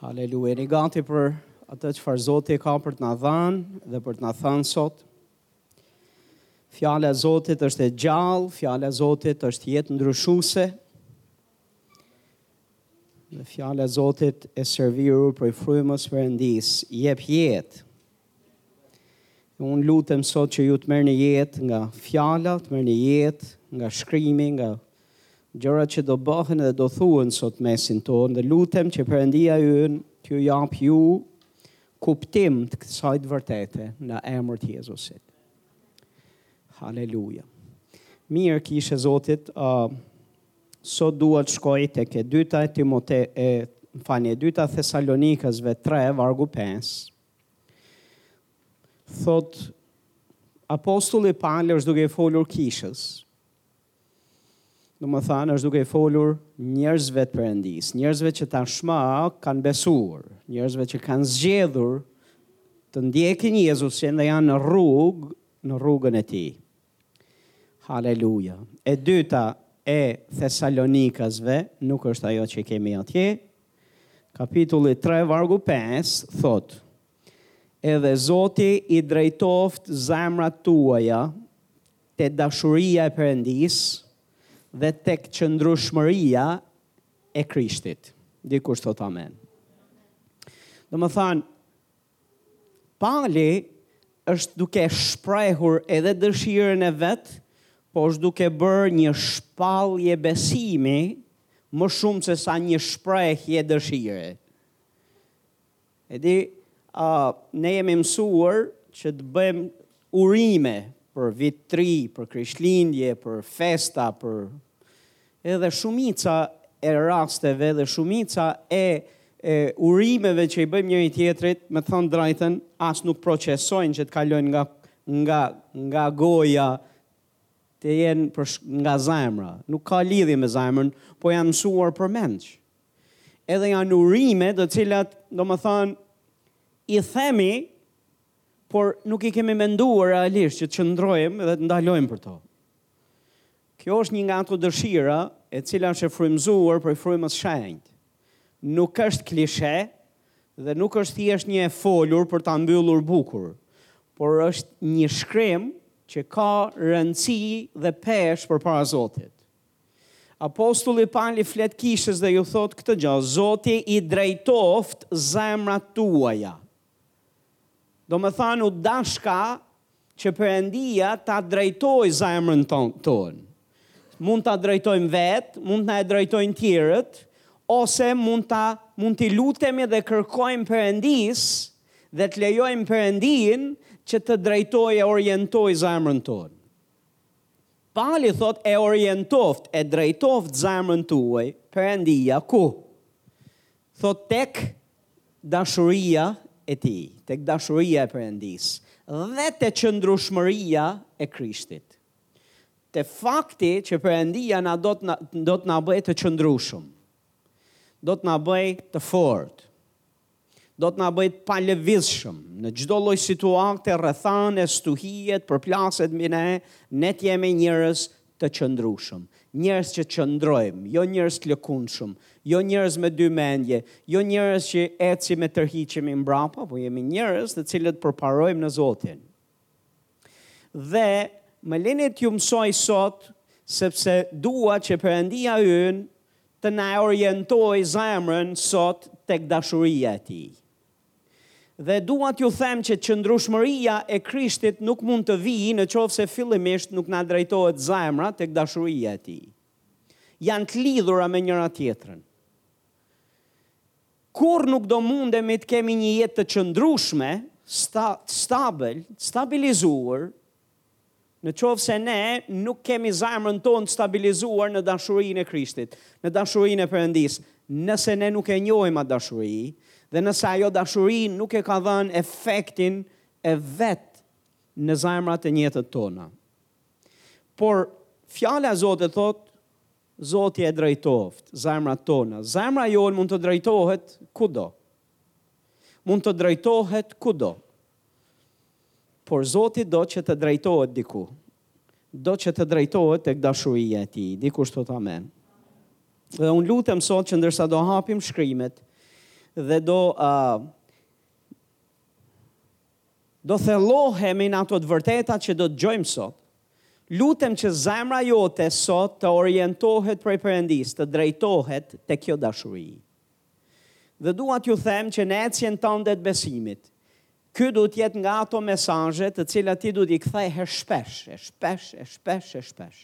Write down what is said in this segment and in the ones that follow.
Haleluja, jini gati për atë çfarë Zoti ka për të na dhanë dhe për të na thanë sot. Fjala e Zotit është e gjallë, fjala e Zotit është jetë ndryshuese. Dhe fjala e Zotit e servirur prej Frymës Perëndisë, jep jetë. Unë lutem sot që ju të merrni jetë nga fjala, të merrni jetë nga shkrimi, nga gjërat që do bëhen dhe do thuhen sot në mesin tonë dhe lutem që Perëndia ynë t'ju jap ju kuptim të kësaj të vërtete në emër të Jezusit. Haleluja. Mirë kishë e Zotit, uh, sot dua të shkoj tek e dyta e Timote më falni e dyta Thesalonikasve 3 vargu 5. thotë apostulli Pal është duke i folur kishës. Domethanë është duke i folur njerëzve të Perëndisë, njerëzve që tashma kanë besuar, njerëzve që kanë zgjedhur të ndjekin Jezusin dhe janë në rrugë, në rrugën e tij. Haleluja. E dyta e Thesalonikasve nuk është ajo që kemi atje. Kapitulli 3 vargu 5 thotë: Edhe Zoti i drejtoftë zemrat tuaja te dashuria e Perëndisë dhe tek qëndrueshmëria e Krishtit. Dikush thotë amen. Domethanë, Pali është duke shprehur edhe dëshirën e vet, po është duke bërë një shpallje besimi më shumë se sa një shprehje dëshire. E di, ne jemi mësuar që të bëjmë urime për vit të ri, për Krishtlindje, për festa, për Edhe shumica e rasteve dhe shumica e urimeve që i bëjmë njëri-tjetrit, me të thënë drejtën, as nuk procesojnë që të kalojnë nga nga nga goja të jenë për nga zemra. Nuk ka lidhje me zemrën, po janë mësuar përmendsh. Edhe janë urime të cilat, domethënë, i themi, por nuk i kemi menduar realisht që të qëndrojmë dhe të ndalojmë për to. Kjo është një nga ato dëshira e cila është e frymëzuar prej Frymës Shenjtë. Nuk është klishe dhe nuk është thjesht një e folur për ta mbyllur bukur, por është një shkrim që ka rëndësi dhe peshë përpara Zotit. Apostulli Pal i flet Kishës dhe iu thotë këtë gjë, Zoti i drejtoftë zemrat tuaja. Domethënë u dashka që Perëndia ta drejtojë zemrën tonë. Mund ta drejtojmë vetë, mund ta drejtojnë tjerët, ose mund ta mund t'i lutemi dhe kërkojmë Perëndisë dhe të lejojmë Perëndinë që të drejtojë e orientojë zemrën tonë. Pali thotë e orientoftë e drejtoftë zemrën tuaj Perëndia ku? Thotë tek dashuria e Tij, tek dashuria e Perëndisë dhe te qëndrueshmëria e Krishtit. Te fakti që Perëndia na do të na do të na bëjë të qëndrueshëm. Do të na bëjë të fortë. do të na bëjë të palëvizshëm në çdo lloj situate, rrethane, stuhie që përplaset mbi ne, ne të jemi njerëz të qëndrueshëm, njerëz që qëndrojmë, jo njerëz të lëkundshëm, jo njerëz me dy mendje, jo njerëz që ecim e tërhiqemi mbrapa, po jemi njerëz të cilët përparojmë në Zotin. Dhe më lini t'ju mësoj sot, sepse dua që Perëndia ynë të na e orientojë zemrën sot tek dashuria e Tij. Dhe dua t'ju them që qëndrueshmëria e Krishtit nuk mund të vijë në qoftë se fillimisht nuk na drejtohet zemra tek dashuria e Tij. Janë të lidhura me njëra-tjetrën. Kurrë nuk do mundemi të kemi një jetë të qëndrueshme, stabil, stabilizuar, në qoftë se ne nuk kemi zemrën tonë të stabilizuar në dashurinë e Krishtit, në dashurinë e Perëndisë. Nëse ne nuk e njohim atë dashuri dhe nëse ajo dashuri nuk e ka dhënë efektin e vet në zemrat e në jetët tona. Por Fjala e Zotit thotë, Zoti e drejtoftë zemrat tona. Zemra jonë mund të drejtohet kudo. Mund të drejtohet kudo. Por Zoti do që të drejtohet diku. Do që të drejtohet tek dashuria e tij. Dikush thotë amen. Dhe unë lutem sot që ndërsa do hapim shkrimet dhe do uh, Do thellohemi në ato të vërteta që do të dëgjojmë sot. Lutem që zemra jote sot të orientohet prej Perëndisë, të drejtohet tek kjo dashuri. Dhe dua t'ju them që në ecjen tënde të besimit, ky duhet të jetë nga ato mesazhe të cilat ti duhet t'i kthehesh shpesh, e shpesh, e shpesh, e shpesh.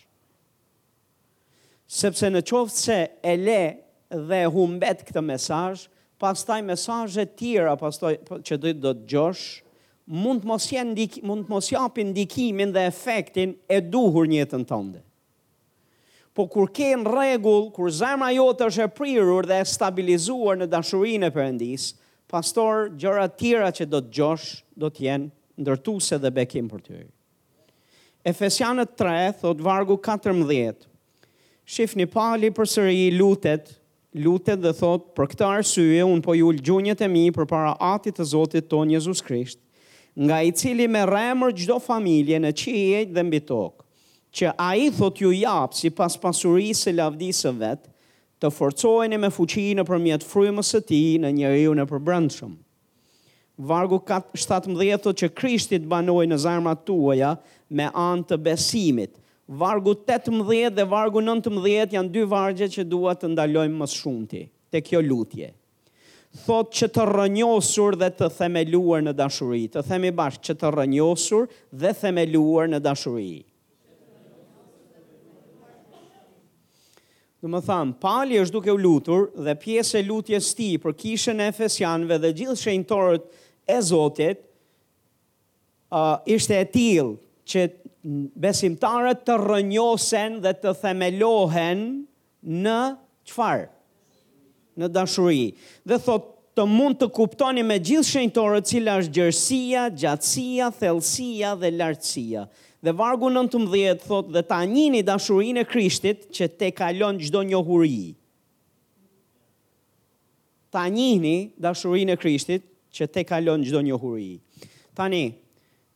Sepse në qoftë se e le dhe e humbet këtë mesazh, pastaj mesazhet tjera pastaj që do të dëgjosh mund të mos jenë ndik, mund të mos japin ndikimin dhe efektin e duhur në jetën tënde. Po kur ke në rregull, kur zemra jote është e prirur dhe e stabilizuar në dashurinë e Perëndisë, pastaj, gjëra të tjera që do të dëgjosh do të jenë ndërtuese dhe bekim për ty. Efesianët tre, thotë vargu katërmbëdhjetë. Shifni, Pali përsëri lutet, lutet dhe thotë, për këtë arsye unë po i ul gjunjët e mi përpara Atit të Zotit tonë Jezus Krisht, nga i cili merr emër çdo familje në qiej dhe mbi tokë, që ai, thotë, t'ju japë, sipas pasurisë së lavdisë së vet, të forcoheni me fuqi nëpërmjet frymës së tij në njeriun e përbrendshëm. Vargu shtatëmbëdhjetë thotë që Krishti të banojë në zemrat tuaja me anë të besimit. Vargu tetëmbëdhjetë dhe vargu nëntëmbëdhjetë janë dy vargje që dua të ndalojmë më së shumti te kjo lutje. Thotë që të rrënjosur dhe të themeluar në dashuri. Të themi bashkë, që të rrënjosur dhe themeluar në dashuri. Domethënë, Pali është duke u lutur dhe pjesë e lutjes tij për kishën e Efesianve dhe gjithë shenjtorët e Zotit uh, ishte e tillë që besimtarët të rrënjosen dhe të themelohen në çfarë? Në dashuri. Dhe thotë, të mund të kuptoni me gjithë shenjtorët cila është gjerësia, gjatësia, thellësia dhe lartësia. Dhe vargu nëntëmbëdhjetë thotë, dhe ta njihni dashurinë e Krishtit që tejkalon çdo njohuri. Ta njihni dashurinë e Krishtit që tejkalon çdo njohuri. Tani,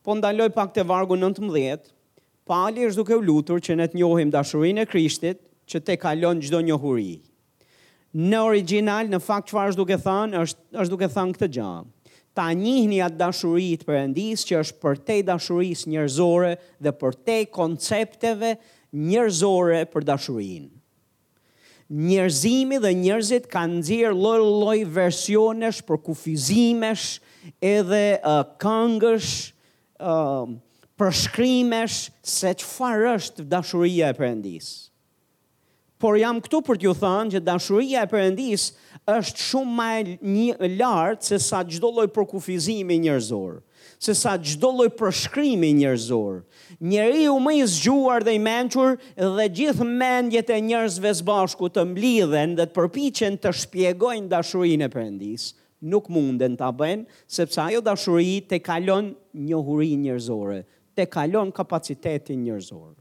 po ndaloj pak te vargu nëntëmbëdhjetë, Pali është duke u lutur që ne të njohim dashurinë e Krishtit që tejkalon çdo njohuri. Në origjinal, në fakt çfarë është duke thënë, është, është duke thënë këtë gjë. Ta njihni atë dashuri të Perëndisë që është përtej dashurisë njerëzore dhe përtej koncepteve njerëzore për dashurinë. Njerëzimi dhe njerëzit kanë nxjerrë lloj-lloj versionesh përkufizimesh, edhe këngësh, përshkrimesh se çfarë është dashuria e Perëndisë. Por jam këtu për t'ju thënë që dashuria e Perëndisë është shumë më e lartë se sa çdo lloj përkufizimi njerëzor. se sa çdo lloj përshkrimi njerëzor. Njeriu më i zgjuar dhe i mençur dhe gjithë mendjet e njerëzve së bashku të mblidhen dhe të përpiqen të shpjegojnë dashurinë e Perëndisë, nuk munden ta bëjnë, sepse ajo dashuri tejkalon njohurinë njerëzore, tejkalon kapacitetin njerëzor.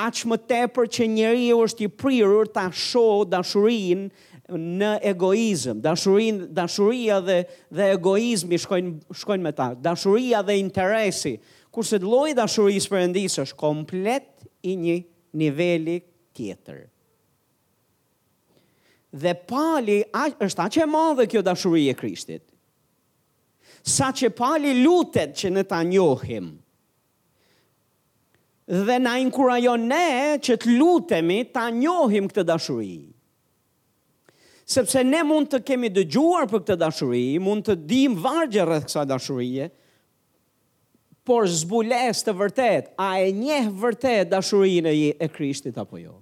Aq më tepër që njeriu është i prirur ta shohë dashurinë në egoizëm. Dashurinë, dashuria dhe dhe egoizmi shkojnë shkojnë me ta. Dashuria dhe interesi, kurse lloji i dashurisë së Perëndisë është komplet i një niveli tjetër. Dhe Pali aq, është aq e madhe kjo dashuri e Krishtit, saqë Pali lutet që ne ta njohim dhe na inkurajon ne që të lutemi ta njohim këtë dashuri. Sepse ne mund të kemi dëgjuar për këtë dashuri, mund të dimë vargje rreth kësaj dashurie, por zbulesë të vërtetë, a e njeh vërtet dashurinë e Krishtit apo jo?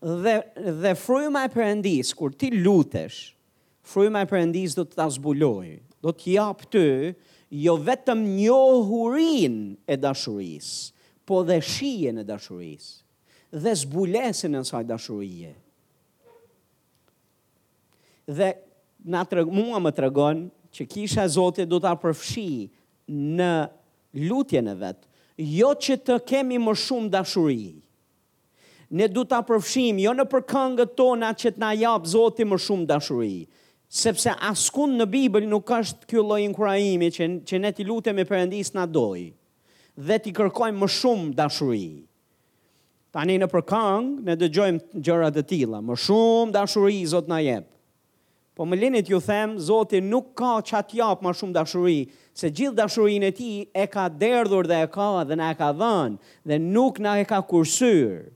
Dhe, dhe fryma e Perëndisë, kur ti lutesh, fryma e Perëndisë do të ta zbulojë, do të japë ty jo vetëm njohurinë e dashurisë, po dhe shijen e dashurisë dhe zbulesën e asaj dashurie. Dhe na të mua më tregon që kisha e Zotit do ta përfshijë në lutjen e vet, jo që të kemi më shumë dashuri, Ne duhet ta përfshijmë jo nëpër kangët tona që të na japë Zoti më shumë dashuri, sepse askund në Bibël nuk është ky lloj inkurajimi që që ne t'i lutemi Perëndisë të na dojë dhe t'i kërkojmë më shumë dashuri. Tani nëpër kangë ne dëgjojmë gjëra të tilla, më shumë dashuri Zot na jep. Po më lini t'ju them, Zoti nuk ka ça t'japë ma shumë dashuri, se gjithë dashurinë e Tij e ka derdhur dhe e ka dhe na e ka dhënë, dhe nuk na e ka kursyer.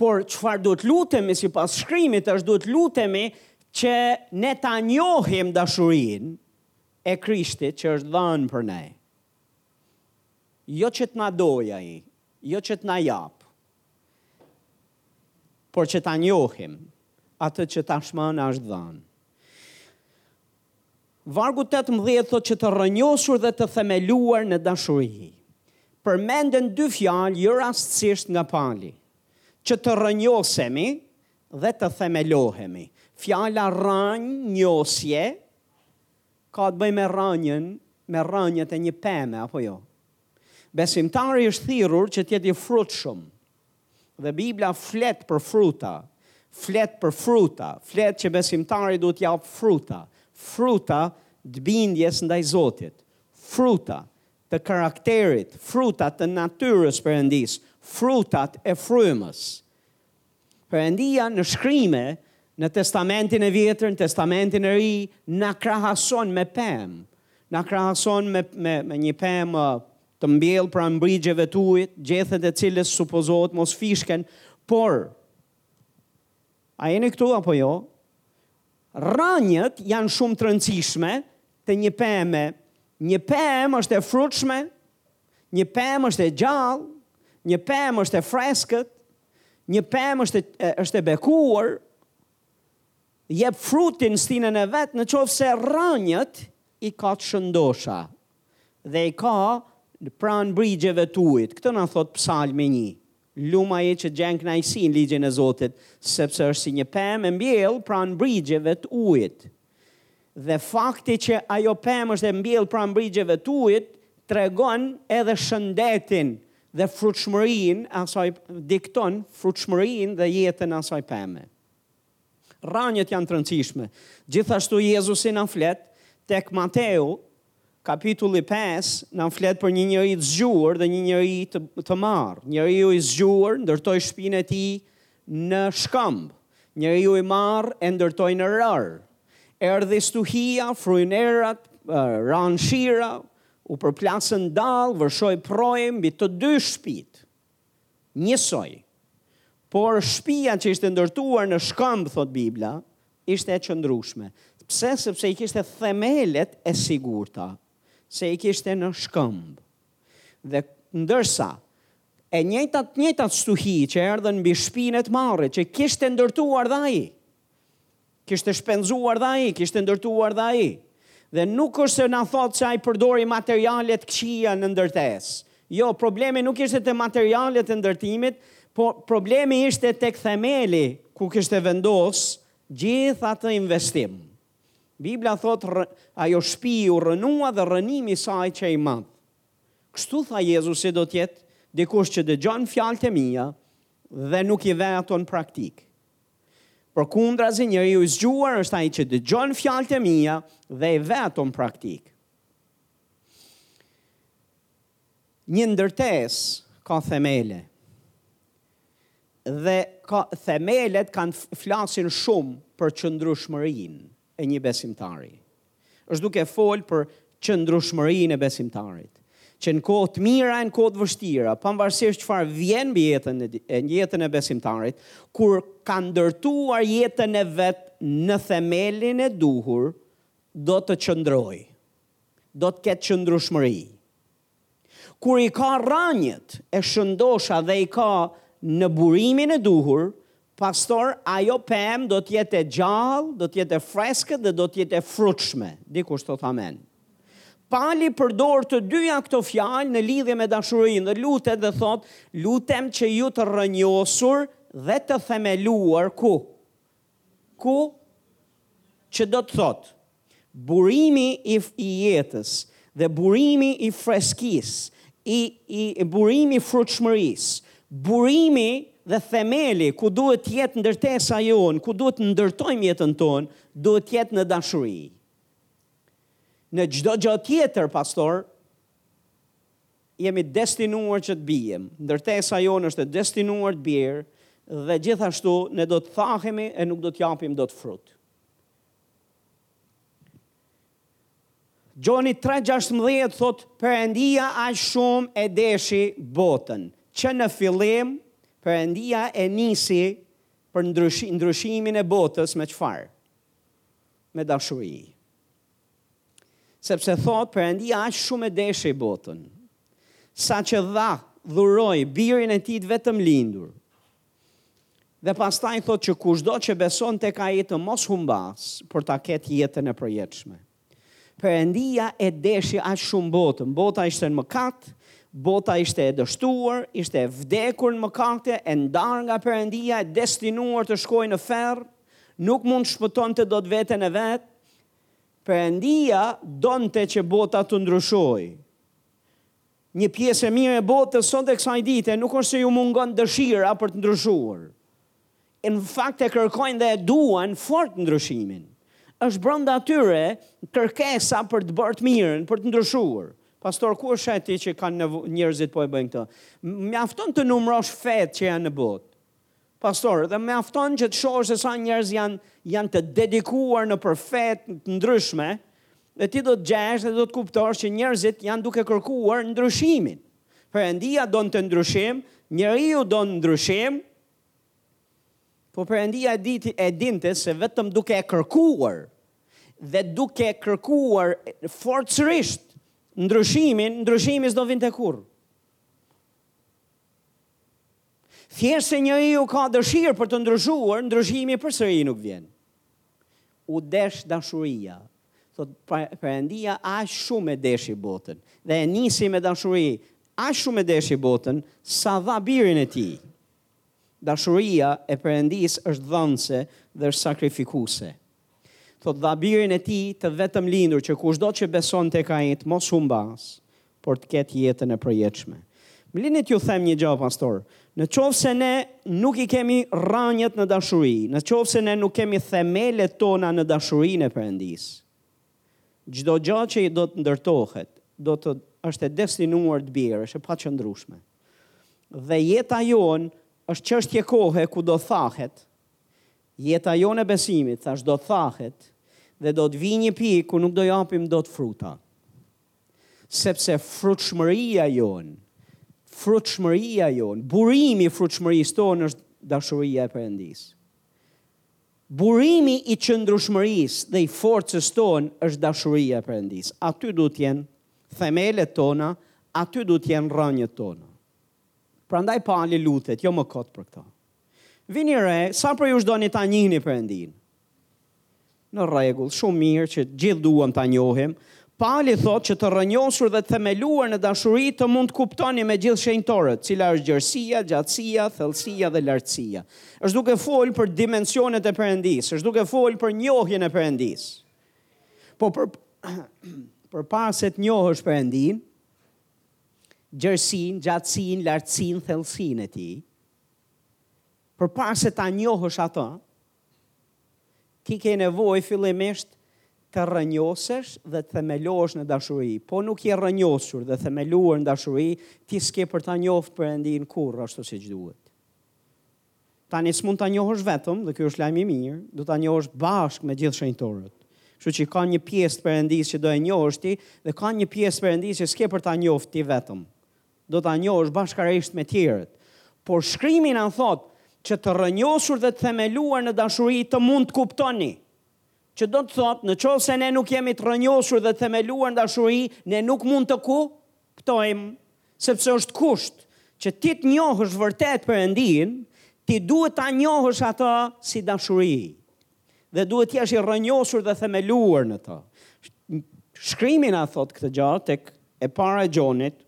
Por çfarë duhet të lutemi sipas Shkrimit është duhet të lutemi që ne ta njohim dashurinë e Krishtit që është dhënë për ne. Jo që t'na dojë Ai, jo që t'na japë, por që ta njohim atë që tashmë na është dhënë. Vargu 18 thotë që të rrënjosur dhe të themeluar në dashuri. Përmenden dy fjalë jo rastësisht nga Pali, që të rrënjosemi dhe të themelohemi. Fjala rrënjosje ka të bëjë me rranjën, me rranjët e një peme apo jo. Besimtari është thirrur që të jetë i frytshëm. Dhe Bibla flet për fruta, flet për fruta, flet që besimtari duhet të japë fruta, fruta të bindjes ndaj Zotit, fruta të karakterit, fruta të natyrës së Perëndisë, frutat e frymës. Perëndia në shkrime, në Testamentin e Vjetër, në Testamentin e Ri, na krahason me pemë. Na krahason me, me, me një pemë uh, të mbjellë pranë brigjeve të ujit, gjethet e cilës supozohet mos fishken, por, a jeni këtu apo jo? Rrënjët janë shumë të rëndësishme te një pemë. Një pemë është e frutshme Një pemë është e gjallë, një pemë është e freskët, një pemë është e, është e bekuar, jep frut në stinën e vet në qoftë se rrënjët i ka të shëndosha dhe i ka pranë brigjeve të ujit. Këtë na thotë psalmi një. Lum ai që gjen kënaqësi në ligjin e Zotit, sepse është si një pemë e mbjellë pranë brigjeve të ujit. Dhe fakti që ajo pemë është e mbjellë pranë brigjeve të ujit, tregon edhe shëndetin dhe frutshmërinë asaj dikton frutshmërinë dhe jetën asaj peme. Rrënjët janë të rëndësishme. Gjithashtu Jezusi na flet tek Mateu, kapitulli pesë, na flet për një njeri të zgjuar dhe një njeri të, të marrë. Njeriu i zgjuar ndërtoi shpinën e tij në shkëmb. Njeriu i marrë e ndërtoi në rërë. Erdhi stuhia, frynë erërat, ranë shira, u përplasën dallë, vërshoi përroi mbi të dy shpitë. Njësoj. Por shpija që ishte ndërtuar në shkëmb, thotë Bibla, ishte e qëndrueshme. Pse? Sepse i kishte themelet e sigurta, se i kishte në shkëmb. Dhe ndërsa e njëjta të njëjtat stuhi që erdhën mbi shpinë e të marrit, që kishte ndërtuar dhe ai, Kishte shpenzuar dhe ai, kishte ndërtuar dhe ai. Dhe nuk është se na thotë se ai përdori materiale të këqija në ndërtesë. Jo, problemi nuk ishte te materialet e ndërtimit, por problemi ishte tek themeli ku kishte vendos gjithë atë investim. Bibla thotë, ajo shpi u rrënua dhe rrënimi i saj qe i madh. Kështu tha Jezusi do të jetë dikush që dëgjon fjalët e mia dhe nuk i vë ato në praktikë. Përkundrazi, njeriu i zgjuar është ai që dëgjon fjalët e mia dhe i vë ato në praktikë. Një ndërtesë ka themele. Dhe ka themelet kanë flasin shumë për qëndrueshmërinë e një besimtari. Është duke folë për qëndrueshmërinë e besimtarit, që në kohë të mira e në kohë të vështira, pavarësisht çfarë vjen mbi jetën e jetën e besimtarit, kur ka ndërtuar jetën e vet në themelin e duhur, do të qëndrojë. Do të ketë qëndrueshmëri. Kur i ka rrënjët e shëndosha dhe i ka në burimin e duhur, pastor, ajo pemë do të jetë e gjallë, do të jetë e freskët dhe do të jetë e frutshme. Dikush thotë amen. Pali përdor të dyja këto fjalë në lidhje me dashurinë dhe lutet dhe thotë, lutem që ju të rrënjosur dhe të themeluar ku? Ku që do të thotë, burimi i i jetës dhe burimi i freskisë, i i burimi i frutshmërisë, burimi dhe themeli ku duhet të jetë ndërtesa jonë, ku duhet të ndërtojmë jetën tonë, duhet të jetë në dashuri. Në çdo gjë tjetër, pastor, Jemi destinuar që të biem. Ndërtesa jonë është e destinuar të bjerë dhe gjithashtu ne do të thahemi e nuk do të japim dot frut. Gjoni 3.16 thot, Perëndia aq shumë e deshi botën, që në fillim Perëndia e nisi për ndryshimin e botës me çfarë? Me dashuri. Sepse thotë Perëndia aq shumë e deshi botën, sa që dha, dhuroi birin e tij të vetëmlindur. Dhe pastaj thotë që kushdo që beson tek ai të mos humbas, por ta ketë jetën e përjetshme. Perëndia e deshi aq shumë botën, bota ishte në mëkat, bota ishte e dështuar, ishte e vdekur në mëkate, e ndarë nga Perëndia, e destinuar të shkojë në ferr, nuk mund të shpëtonte dot veten e vet, Perëndia donte që bota të ndryshojë. Një pjesë e mirë e botës sot e kësaj dite nuk është se ju mungon dëshira për të ndryshuar. E në fakt e kërkojnë dhe e duan fort ndryshimin. Është brenda tyre kërkesa për të bërë të mirën, për të ndryshuar. Pastor, ku e sheh ti që njerëzit po e bëjnë këtë? Mjafton të numërosh fetë që janë në botë. Pastor, dhe mjafton që të shohësh se sa njerëz janë janë të dedikuar nëpër fe të ndryshme, dhe ti do të gjesh dhe do të kuptosh që njerëzit janë duke kërkuar ndryshimin. Perëndia donte ndryshim, njeriu don ndryshim, po Perëndia e diti e dinte se vetëm duke e kërkuar dhe duke kërkuar forcërisht ndryshimin, ndryshimi s'do vinte kurrë. Thjesht se njeriu ka dëshirë për të ndryshuar, ndryshimi përsëri nuk vjen. U desh dashuria. Thot Perëndia aq shumë e deshi botën dhe e nisi me dashuri, aq shumë e deshi botën sa dha birin e tij. Dashuria e Perëndisë është dhënëse dhe është sakrifikuese. Thotë dha birin e tij të vetëmlindur që kushdo që beson tek ai të mos humbasë, por të ketë jetën e përjetshme. Më lini t'ju them një gjë pastër. Në qoftë se ne nuk i kemi rrënjët në dashuri, në qoftë se ne nuk kemi themelet tona në dashurinë e Perëndisë, çdo gjë që do të ndërtohet, do të, është e destinuar të bjerë, është e paqëndrueshme. Dhe jeta jonë është çështje kohe ku do thahet, Jeta jonë e besimit, thashë, do të thahet dhe do të vijë një pikë ku nuk do të japim dot fruta. Sepse frutshmëria jonë, frutshmëria jonë, burimi i frutshmërisë tonë është dashuria e Perëndisë. Burimi i qëndrueshmërisë dhe i forcës tonë është dashuria e Perëndisë. Aty duhet të jenë themelet tona, aty duhet të jenë rrënjët tona. Prandaj Pali lutet, jo më kot për këto. Vini re, sa prej jush doni ta njihni Perëndinë? Në rregull, shumë mirë që gjithë duam ta njohim. Pali thotë që të rrënjosur dhe të themeluar në dashuri të mund të kuptoni me gjithë shenjtorët, cila është gjerësia, gjatësia, thellësia dhe lartësia. Është duke folë për dimensionet e Perëndisë, është duke folë për njohjen e Perëndisë. Po për, përpara se të njohësh Perëndinë, gjerësinë, gjatësinë, lartësinë, thellësinë e tij, Përpara se ta njohësh atë, ti ke nevojë fillimisht të rrënjosesh dhe të themelohesh në dashuri. Po nuk je rrënjosur dhe themeluar në dashuri, ti s'ke për ta njoft Perëndinë kurrë ashtu siç duhet. Tani s'mund ta njohësh vetëm, dhe ky është lajm i mirë, do ta njohësh bashkë me gjithë shenjtorët. Kështu që ka një pjesë të Perëndisë që do e njohësh ti dhe ka një pjesë të Perëndisë që s'ke për ta njoft ti vetëm. do ta njohësh bashkarisht me tjerët. Por shkrimi na thotë që të rrënjosur dhe të themeluar në dashuri të mund të kuptoni. Që do të thotë, në qoftë se ne nuk jemi të rrënjosur dhe të themeluar në dashuri, ne nuk mund të kuptojmë, sepse është kusht që ti të njohësh vërtet Perëndinë, ti duhet ta njohësh atë si dashuri. Dhe duhet të jesh i rrënjosur dhe themeluar në të. Shkrimi na thot këtë gjë tek e para e Gjonit,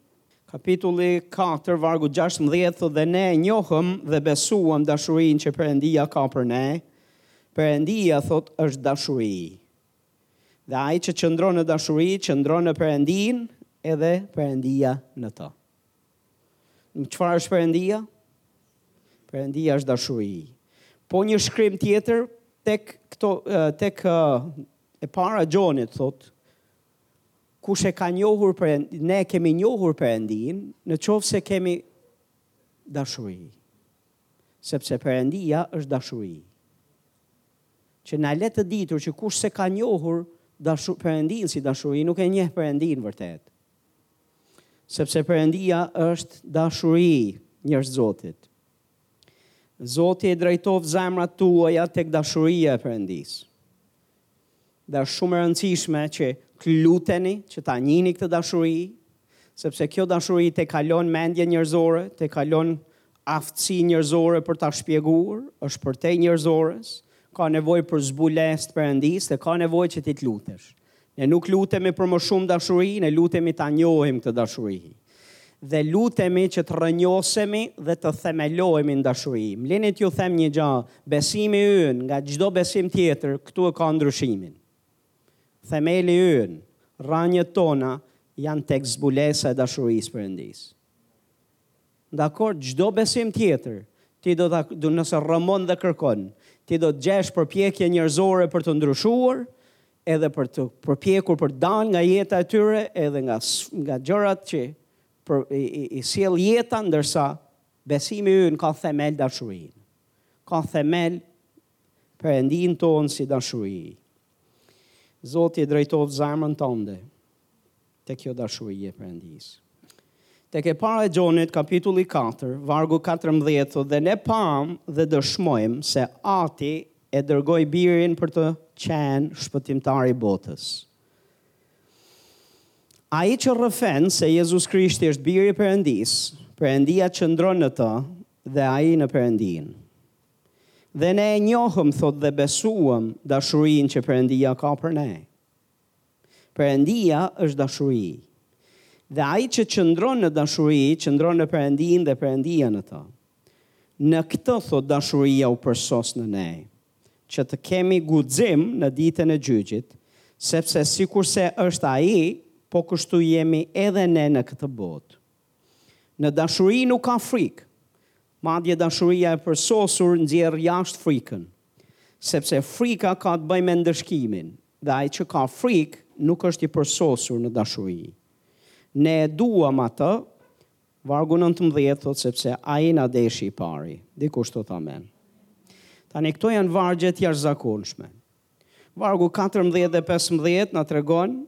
kapitulli 4, vargu 16, thot dhe ne njohëm dhe besuam dashurinë që Perëndia ka për ne. Perëndia thot është dashuri. Dhe ai që qëndron në dashuri, qëndron në Perëndinë, edhe Perëndia në të. Çfarë është Perëndia? Perëndia është dashuri. Po një shkrim tjetër tek këto tek e para Gjonit thotë kush e ka njohur, për, ne kemi njohur Perëndinë në qoftë se kemi dashuri. Sepse Perëndia është dashuri. Që na lë të ditur që kush s'e ka njohur dashur Perëndinë si dashuri nuk e njeh Perëndinë vërtet. Sepse Perëndia është dashuri, njerëz të Zotit. Zoti e drejtoftë zemrat tuaja tek dashuria e Perëndisë. Dhe është shumë e rëndësishme që të luteni, që ta njihni këtë dashuri, sepse kjo dashuri tejkalon mendjen njerëzore, tejkalon aftësi njerëzore për ta shpjeguar, është përtej njerëzores, ka nevojë për zbulesë të Perëndisë dhe ka nevojë që ti të lutesh. Ne nuk lutemi për më shumë dashuri, ne lutemi ta njohim këtë dashuri. Dhe lutemi që të rrënjosemi dhe të themelohemi në dashuri. Më lini t'ju them një gjë, besimi ynë nga çdo besim tjetër këtu e ka ndryshimin. Themeli ynë, rrënjët tona janë tek zbulesa e dashurisë së Perëndisë. Dakord, çdo besim tjetër, ti do ta do nëse rrëmon dhe kërkon, ti do të gjesh përpjekje njerëzore për të ndryshuar, edhe për të përpjekur për të dalë nga jeta e tyre, edhe nga nga gjërat që për, i, i, i sjell jeta, ndërsa besimi ynë ka themel dashurinë. Ka themel Perëndinë tonë si dashuri. Zoti e drejtoftë zemrën tënde. Tek kjo dashuri e Perëndisë. Tek e para e Gjonit, kapitulli 4, vargu 14, thotë dhe ne pamë dhe dëshmojmë se Ati e dërgoi Birin për të qenë shpëtimtari i botës. Ai që rrëfen se Jezus Krishti është Biri i Perëndisë, Perëndia qëndron në të dhe ai në Perëndinë. Dhe ne e njohëm, thotë dhe besuam dashurinë që Perëndia ka për ne. Perëndia është dashuri. Dhe ai që qëndron në dashuri, qëndron në Perëndinë dhe Perëndia në të. Në këtë, thotë dashuria u përsos në ne, që të kemi guxim në ditën e gjyqit, sepse sikurse është ai, po kështu jemi edhe ne në këtë botë. Në dashuri nuk ka frikë. Madje dashuria e përsosur nxjerr jashtë frikën, sepse frika ka të bëjë me ndëshkimin, Dhe ai që ka frikë nuk është i përsosur në dashuri. Ne e duam atë, vargu nëntëmbëdhjetë thotë sepse ai na deshi i pari. Dikush thotë amen. Tani këto janë vargje të jashtëzakonshme. Vargu katërmbëdhjetë dhe pesëmbëdhjetë na tregon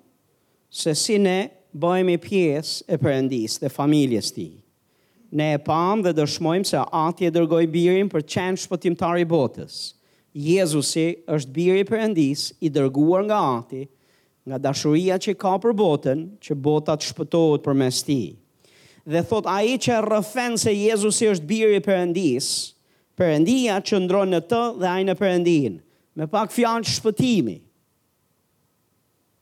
se si ne bëhemi pjesë e Perëndisë dhe familjes tij. Ne e pamë dhe dëshmojmë se Ati e dërgoi Birin për të qenë shpëtimtar i botës. Jezusi është Biri i Perëndisë, i dërguar nga Ati, nga dashuria që ka për botën, që bota të shpëtohet përmes tij. Dhe thotë ai që rrëfen se Jezusi është Biri i Perëndisë, Perëndia qëndron në të dhe ai në Perëndinë. Me pak fjalë, shpëtimi.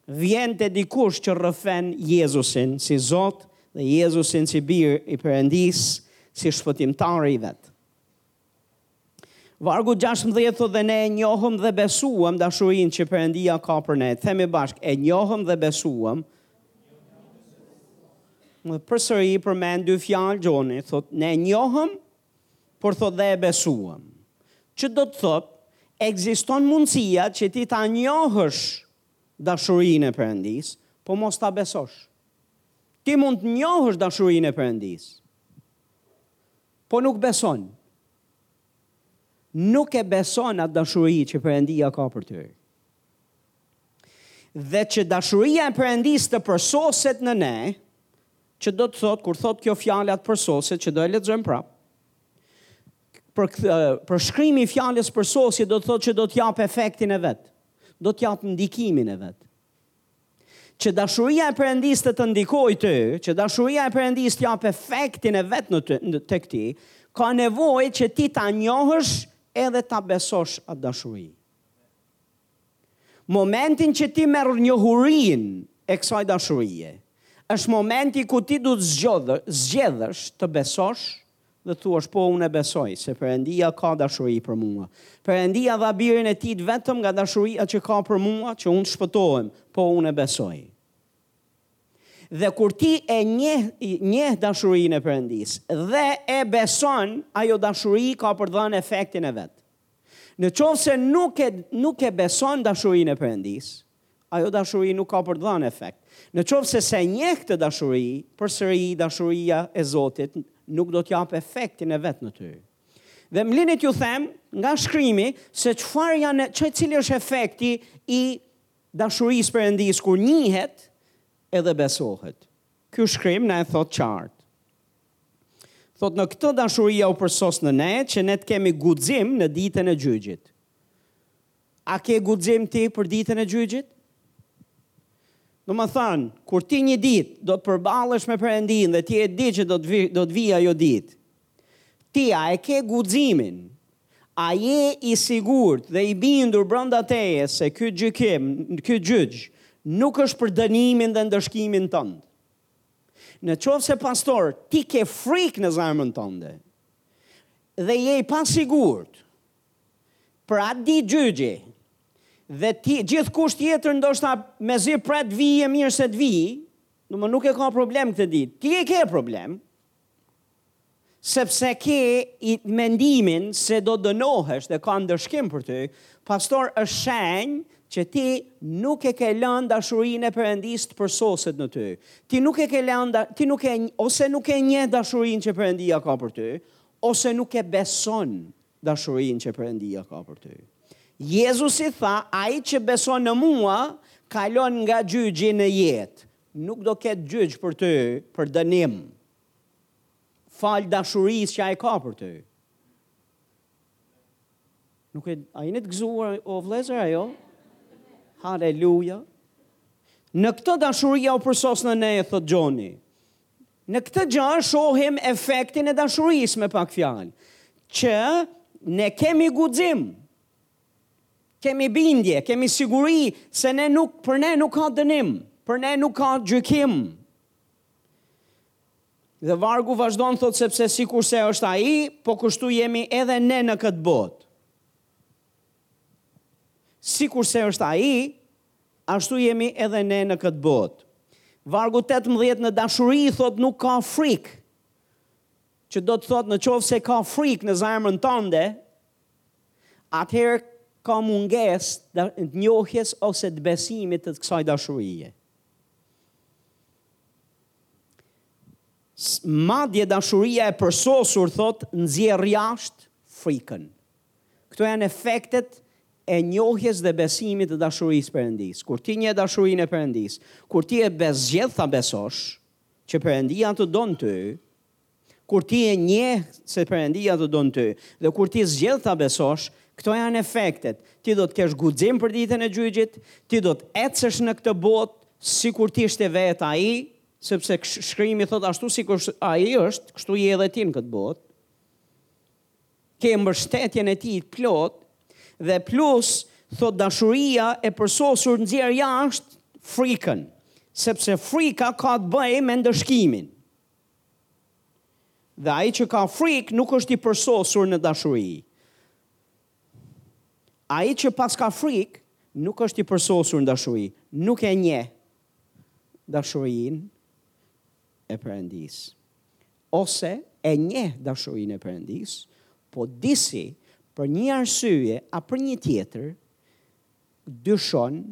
Vjen te dikush që rrëfen Jezusin si Zot dhe Jezusin si Bir i Perëndisë, si Shpëtimtar i vet. Vargu gjashtëmbëdhjetë thotë dhe ne e njohëm dhe besuam dashurinë që Perëndia ka për ne. Themi bashkë, e njohëm dhe besuam. Më përsëri përmend dy fjalë Gjoni, thotë ne e njohëm Por thotë dhe e besuam. Që do të thotë, ekziston mundësia që ti ta njohësh dashurinë e Perëndisë, po mos ta besosh. Ti mund të njohësh dashurinë e Perëndisë, po nuk beson. Nuk e beson atë dashuri që Perëndia ka për ty. Dhe që dashuria e Perëndisë të përsoset në ne, Që do të thotë kur thotë kjo fjala përsosje që do e lexojmë prapë. Për përshkrimi i fjalës përsosje do të thotë që do të jap efektin e vet. Do të jap ndikimin e vet. Që dashuria e Perëndisë të të ndikojë ty, që dashuria e Perëndisë të jap efektin e vet në të, në tek ti, ka nevojë që ti ta njohësh edhe ta besosh atë dashuri. Momentin që ti merr njohurinë e kësaj dashurie, është momenti ku ti duhet të zgjodhë, zgjedhësh të besosh dhe të thuash po unë e besoj se Perëndia ka dashuri për mua. Perëndia dha birin e tij të vetëm nga dashuria që ka për mua që unë të shpëtohem, po unë e besoj. Dhe kur ti e njeh njeh dashurinë e Perëndisë dhe e beson, ajo dashuri ka për të dhënë efektin e vet. Në qoftë se nuk e nuk e beson dashurinë e Perëndisë, ajo dashuri nuk ka për të dhënë efekt. Në qoftë se s'e njeh këtë dashuri, përsëri dashuria e Zotit nuk do të jap efektin e vet në ty. Dhe më lini t'ju them nga shkrimi se çfarë janë çfarë cili është efekti i dashurisë Perëndisë kur njihet edhe besohet. Ky shkrim na e thotë qartë. Thotë në këtë dashuria u përsos në ne që ne të kemi guxim në ditën e gjyqit. A ke guxim ti për ditën e gjyqit? Domethënë, kur ti një ditë do të përballesh me Perëndinë dhe ti e di që do të vi, do të vijë ajo ditë, ti a e ke guximin, a je i sigurt dhe i bindur brenda teje se ky gjykim, ky gjyq, nuk është për dënimin dhe ndëshkimin tënd. Në qoftë se pastaj, ti ke frikë në zemrën tënde, dhe je i pasigurt, për atë ditë gjyqi, dhe ti, gjithkush tjetër ndoshta mezi pret, vjen mirë se të vijë, domethënë nuk e ka problem këtë ditë, ti e ke problem, Sepse ke mendimin se do dënohesh dhe ka ndëshkim për ty, pastaj është shenjë që ti nuk e ke lënë dashurinë e Perëndisë të përsoset në ty. Ti nuk e ke lënë, ti nuk e ose nuk e njeh dashurinë që Perëndia ka për ty, ose nuk e beson dashurinë që Perëndia ka për ty. Jezusi tha, ai që beson në mua, kalon nga gjyqi në jetë. Nuk do ketë gjyq për ty për dënim falë dashurisë që ai ka për ty. Nuk e a jeni të gëzuar o vëllezër a jo? Haleluja. Në këtë dashuria u përsos në ne, thotë Gjoni. Në këtë gjë shohim efektin e dashurisë me pak fjalë, që ne kemi guxim Kemi bindje, kemi siguri se ne nuk për ne nuk ka dënim, për ne nuk ka gjykim. Dhe vargu vazhdon thotë sepse sikurse është ai, po kështu jemi edhe ne në këtë botë. Sikurse është ai, ashtu jemi edhe ne në këtë botë. Vargu 18 në dashuri thotë nuk ka frikë. Që do të thotë në qoftë se ka frikë në zemrën tënde, atëherë ka mungesë të njohjes ose të besimit të kësaj dashurie. Madje dashuria e përsosur thotë nxjerr jashtë frikën. Këto janë efektet e njohjes dhe besimit të dashurisë së Perëndisë. Kur ti njeh dashurinë e Perëndisë, kur ti e be zgjedh ta besosh që Perëndia të don ty, Kur ti e njeh se Perëndia të don ty dhe kur ti zgjedh ta besosh, këto janë efektet, ti do të kesh guxim për ditën e gjyqit, ti do të ecësh në këtë botë sikur të ishte vetë Ai, sepse Shkrimi thotë ashtu sikur Ai është, kështu je edhe ti në këtë botë. Ke mbështetjen e Tij plot dhe plus thotë dashuria e përsosur nxjerr jashtë frikën, sepse frika ka të bëjë me ndëshkimin. Dhe ai që ka frikë nuk është i përsosur në dashuri. Ai që paska frikë nuk është i përsosur në dashuri, nuk e njeh dashurinë e Perëndisë. Ose e njeh dashurinë e Perëndisë, po disi për një arsye a për një tjetër dyshon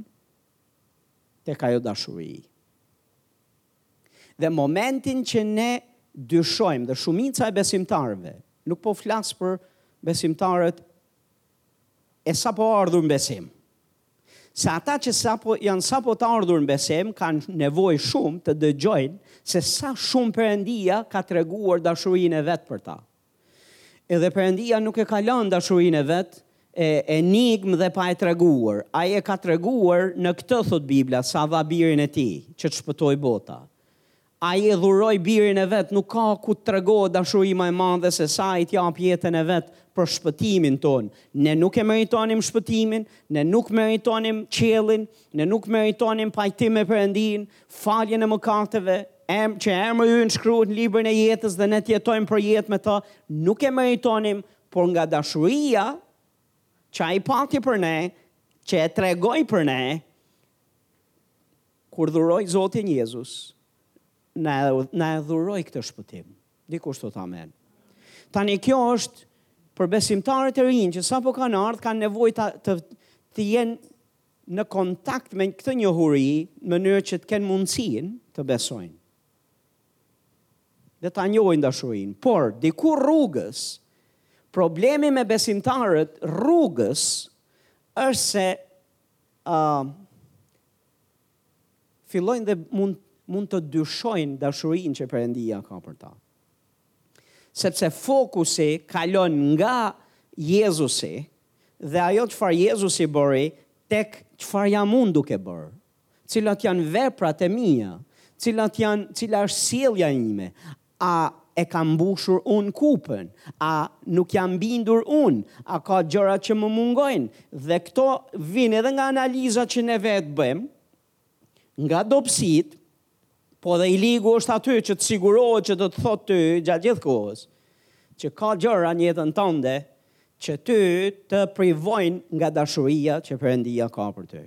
tek ajo dashuri. Dhe momentin që ne dyshojmë dhe shumica e besimtarëve, nuk po flas për besimtarët e sapoardhur në besim. Se ata që sapo, janë sapo të ardhur në besim, kanë nevojë shumë të dëgjojnë se sa shumë Perëndia ka treguar dashurinë e vet për ta. Edhe Perëndia nuk e ka lënë dashurinë e vet e enigmë dhe pa e treguar. Ai e ka treguar në këtë, thotë Bibla, sa dha Birin e tij, që të shpëtojë bota. Ai e dhuroi Birin e vet, nuk ka ku të tregohet dashuri ma e madhe sesa ai të japë jetën e vet për shpëtimin tonë. Ne nuk e meritonim shpëtimin, ne nuk meritonim qiellin, Ne nuk meritonim pajtim me Perëndinë, faljen e mëkateve, em, që emri ynë shkruhet në librin e jetës dhe ne të jetojmë për jetë me të, nuk e meritonim, por nga dashuria që ai pati për ne, që e tregoi për ne, kur dhuroi Zotin Jezus, na e dhuroi këtë shpëtim. Dikush thotë amen. Tani kjo është për besimtarët e rinj që sapo kanë ardh kanë nevojë të të, të jenë në kontakt me këtë njohuri në mënyrë që të kenë mundësinë të besojnë. Dhe ta njohin dashurinë, por diku rrugës problemi me besimtarët rrugës është se ë uh, fillojnë dhe mund mund të dyshojnë dashurinë që Perëndia ka për ta. Sepse fokusi kalon nga Jezusi dhe ajo çfarë Jezusi bëri tek çfarë jam unë duke bërë. Cilat janë veprat e mia? Cilat janë, cila është sjellja ime? A e kam mbushur unë kupën? A nuk jam bindur unë? A ka gjëra që më mungojnë? Dhe këto vijnë edhe nga analizat që ne vetë bëjmë, Nga dobësitë, po dhe i ligu është aty që të sigurohet që të të thotë ty gjatë gjithë kohës, që ka gjëra në jetën tënde që ty të privojnë nga dashuria që Perëndia ka për ty.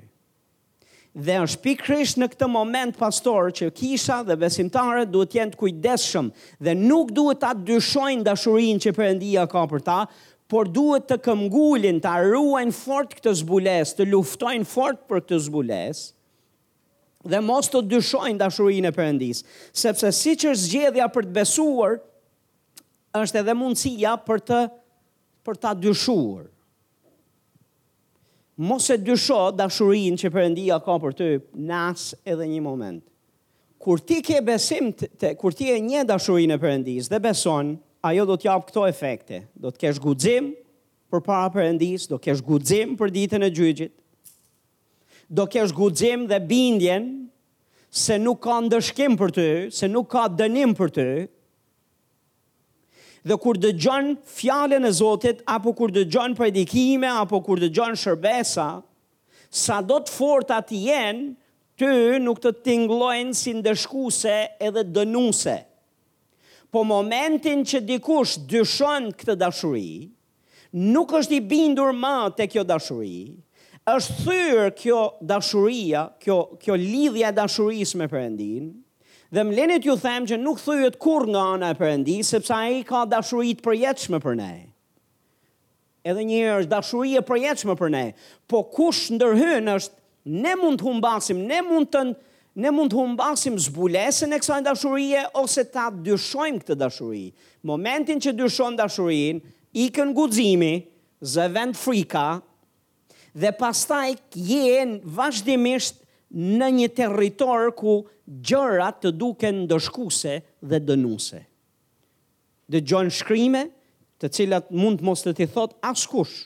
Dhe është pikërisht në këtë moment pastor që kisha dhe besimtarët duhet të jenë të kujdesshëm dhe nuk duhet ta dyshojnë dashurinë që Perëndia ka për ta, por duhet të këmbgulin, ta ruajnë fort këtë zbulesë, të luftojnë fort për këtë zbulesë, dhe mos të dyshojnë dashurinë e Perëndisë, sepse siç është zgjedhja për të besuar, është edhe mundësia për të për ta dyshuar. Mos e dysho dashurinë që Perëndia ka për ty në as edhe një moment. Kur ti ke besim te, kur ti e njeh dashurinë e Perëndisë dhe beson, ajo do të japë këto efekte. Do të kesh guxim përpara Perëndisë, do kesh guxim për ditën e gjyqit. Do kesh guxim dhe bindjen se nuk ka ndëshkim për ty, se nuk ka dënim për ty. Dhe kur dëgjon fjalën e Zotit apo kur dëgjon predikime apo kur dëgjon shërbesa, sado të forta të jenë, Ty nuk të tingëllojnë si ndëshkuese edhe dënuese. Po momentin që dikush dyshon këtë dashuri, nuk është i bindur më te kjo dashuri, është thyer kjo dashuria, kjo kjo lidhja e dashurisë me Perëndinë, dhe më lini t'ju them që nuk thyhet kurrë nga ana e Perëndisë, sepse Ai ka dashuri të përjetshme për ne. Edhe një është dashuri e përjetshme për ne. Po kush ndërhyn është ne mund të humbasim, ne mund të ne mund të humbasim zbulesën e kësaj dashurie ose ta dyshojmë këtë dashuri. Momentin që dyshon dashurinë, ikën guximi, zë vend frika dhe pastaj je vazhdimisht në një territor ku gjërat të duken ndëshkuese dhe dënuese. Dëgjon shkrime, të cilat mund mos të t'i thotë askush,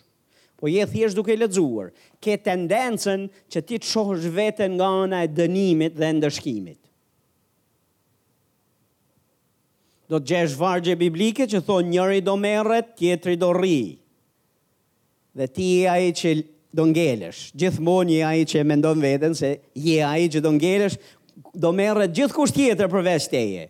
po je thjesht duke lexuar. Ke tendencën që ti të shohësh veten nga ana e dënimit dhe e ndëshkimit. Do të gjesh vargje biblike që thonë njëri do merret, tjetri do rri. Dhe ti je ai që do ngelesh. Gjithmonë je ai që e mendon veten se je ai që do ngelesh, do merret gjithkush tjetër përveç teje.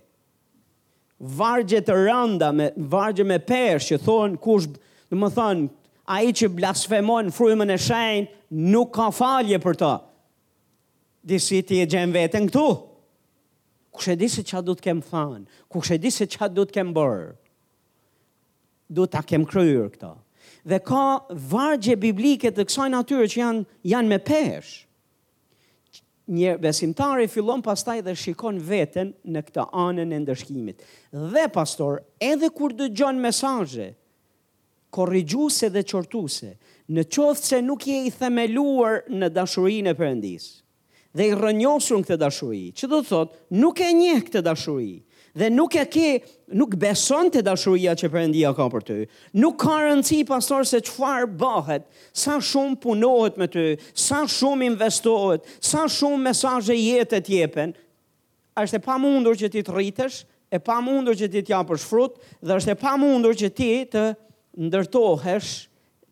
vargje të rënda me vargje me peshë që thonë kush domethënë ai që blasfemon frymën e shenjtë nuk ka falje për të disi ti e gjen veten këtu kush e di se ça duhet të kem thënë kush e di se ça duhet të kem bërë duhet ta kem kryer këto dhe ka vargje biblike të kësaj natyre që janë janë me peshë Një besimtar fillon pastaj dhe shikon veten në këtë anën e ndëshkimit. Dhe pastor, edhe kur dëgjon mesazhe korrigjuese dhe qortuese, në qoftë se nuk je i themeluar në dashurinë e Perëndisë dhe i rrënjosur në këtë dashuri, që do të thotë nuk e njeh këtë dashuri, Dhe nuk e ke, nuk beson te dashuria që Perëndia ka për ty. Nuk ka rëndësi pastor se çfarë bëhet, sa shumë punohet me ty, sa shumë investohet, sa shumë mesazhe jete të jepen, është e pamundur që ti të rritesh, e pamundur që ti të japësh frut, dhe është e pamundur që ti të ndërtohesh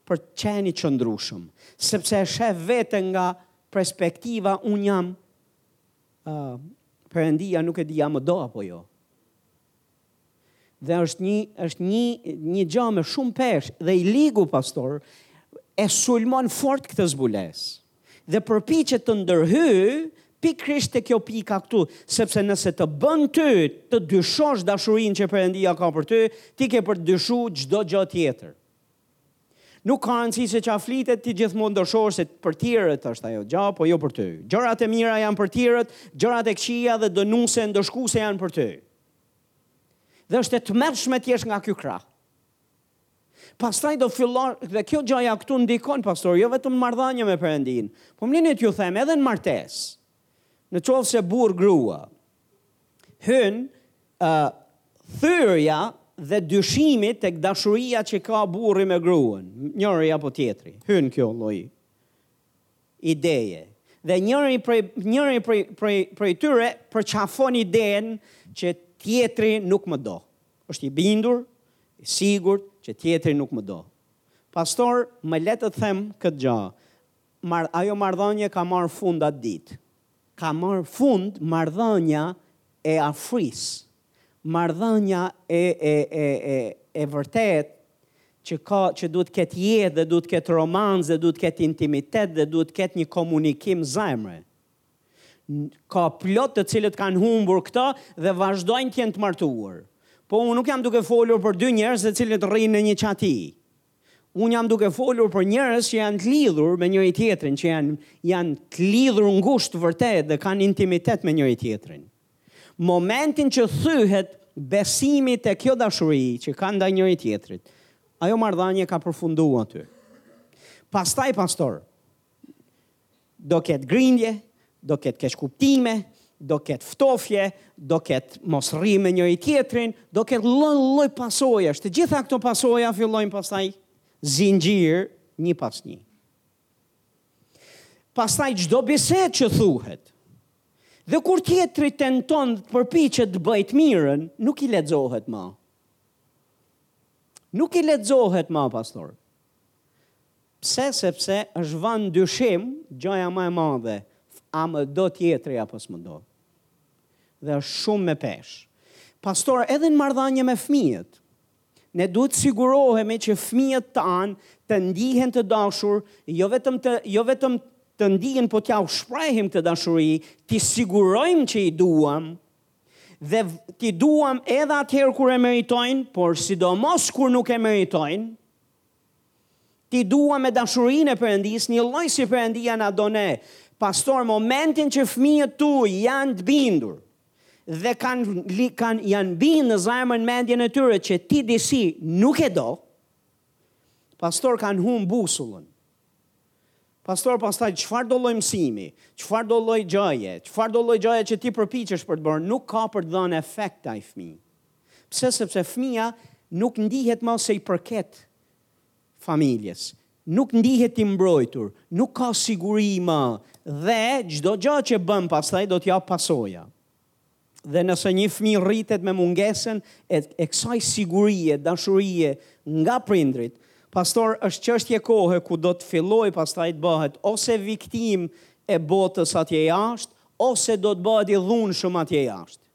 për të qenë i qëndrushëm, sepse e shef veten nga perspektiva unë jam Ah, Perëndia nuk e di a më do apo jo. Dhe është një është një një gjë me shumë peshë dhe i ligu pastor e sulmon fort këtë zbulesë. Dhe përpiqet të ndërhy pikërisht te kjo pika këtu, sepse nëse të bën ty të dyshosh dashurinë që Perëndia ka për ty, ti ke për të dyshu çdo gjë tjetër. Nuk ka rëndësi se çfarë flitet, ti gjithmonë do shohësh se për tjerët është ajo gjë, po jo për ty. Gjërat e mira janë për tjerët, gjërat e këqija dhe dënuese ndëshkuese janë për ty. Dhe është e tmerrshme të jesh nga ky krah. Pastaj do fillon dhe kjo gjëja këtu ndikon pastor, jo vetëm në marrëdhënie me Perëndinë, po më lini t'ju them edhe në martesë. Në qoftë se burrë grua, hyn ë thyrja dhe dyshimi tek dashuria që ka burri me gruan, njëri apo tjetri, hyn kjo lloj ideje dhe njëri prej njëri prej prej prej tyre përqafon idenë që tjetri nuk më do. Është i bindur, i sigurt që tjetri nuk më do. Pastor, më le të them këtë gjë, marr ajo marrëdhënie ka marrë fund atë ditë. Ka marrë fund marrëdhënia e afrisë, marrëdhënia e e e e e vërtetë që ka që duhet të ketë jetë dhe duhet të ketë romancë dhe duhet të ketë intimitet dhe duhet të ketë një komunikim zemre. Ka plot të cilët kanë humbur këtë dhe vazhdojnë të jenë të martuar. Po unë nuk jam duke folur për dy njerëz të cilët rrinë në një çati. Unë jam duke folur për njerëz që janë të lidhur me njëri tjetrin, që janë janë të lidhur ngushtë vërtet dhe kanë intimitet me njëri tjetrin. Momentin që thyhet besimi te kjo dashuri që kanë ndaj njëri tjetrit, ajo marrëdhënie ka përfunduar aty. Pastaj pastor, Do ketë grindje, do ketë keqkuptime, do ketë ftofje, do ketë mos rri me njëri tjetrin, do ketë lloj lloj pasojash, të gjitha këto pasoja fillojnë pastaj zinxhir një pas një. Pastaj çdo bisedë që thuhet, Dhe kur tjetri tenton të përpiqet të bëjë të mirën, nuk i lexohet më. Nuk i lexohet më pastor. Pse sepse është vënë në dyshim gjaja ma e madhe a më do tjetri apo s'më do. Dhe është shumë me peshë. Pastor edhe në marrëdhënie me fëmijët. Ne duhet të sigurohemi që fëmijët tanë të ndihen të dashur, jo vetëm të jo vetëm të ndihen, po t'jua shprehim këtë dashuri, t'i sigurojmë që i duam dhe t'i duam edhe atëherë kur e meritojnë, por sidomos kur nuk e meritojnë. T'i duam me dashurinë e Perëndisë, njëlloj si Perëndia na do ne. Pastor, momentin që fëmijët tu janë të bindur dhe kanë kanë janë bind në zemrën mendjen e tyre që ti disi nuk e do, pastor kanë humb busullën. Pastor, pastaj çfarë do lloj mësimi, çfarë do lloj gjëje, çfarë do lloj gjëje që ti përpiqesh për të bërë, nuk ka për të dhënë efekt te ai fëmijë. Pse? Sepse fëmija nuk ndihet më se i përket familjes, nuk ndihet i mbrojtur, nuk ka siguri më dhe çdo gja që bën pastaj do të japë pasoja. Dhe nëse një fëmijë rritet me mungesën e, e kësaj sigurie, dashurie nga prindërit, pastor është çështje kohë ku do të fillojë pastaj të bëhet ose viktimë e botës atje jashtë, ose do të bëhet i dhunshëm atje jashtë.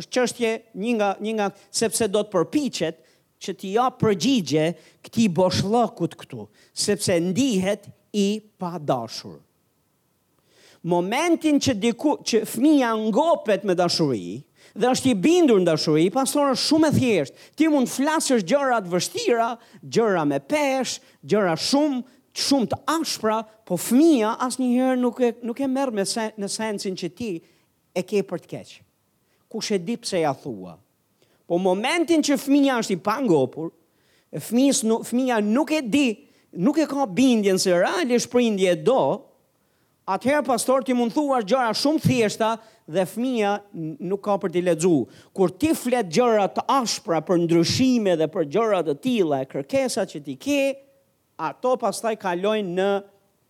Është çështje një nga një nga sepse do të përpiqet që t'i japë përgjigje këtij boshllëku këtu, sepse ndihet i padashur. Momentin që diku që fëmija ngopet me dashuri dhe është i bindur në dashuri, pastor është shumë e thjeshtë. Ti mund të flasësh gjëra të vështira, gjëra me peshë, gjëra shumë shumë të ashpra, po fëmija asnjëherë nuk e nuk e merr me se, në sensin që ti E ke për të keq. Kush e di pse ia thua. Po momentin që fëmija është i pangopur, fëmijës fëmija nuk e di, nuk e ka bindjen se realisht prindi e do, atëherë pastor ti mund t'thuash gjëra shumë t'thjeshta dhe fëmija nuk ka për t'i lexu. Kur ti flet gjëra të ashpra për ndryshime dhe për gjëra të tilla e kërkesa që ti ke, ato pastaj kalojnë në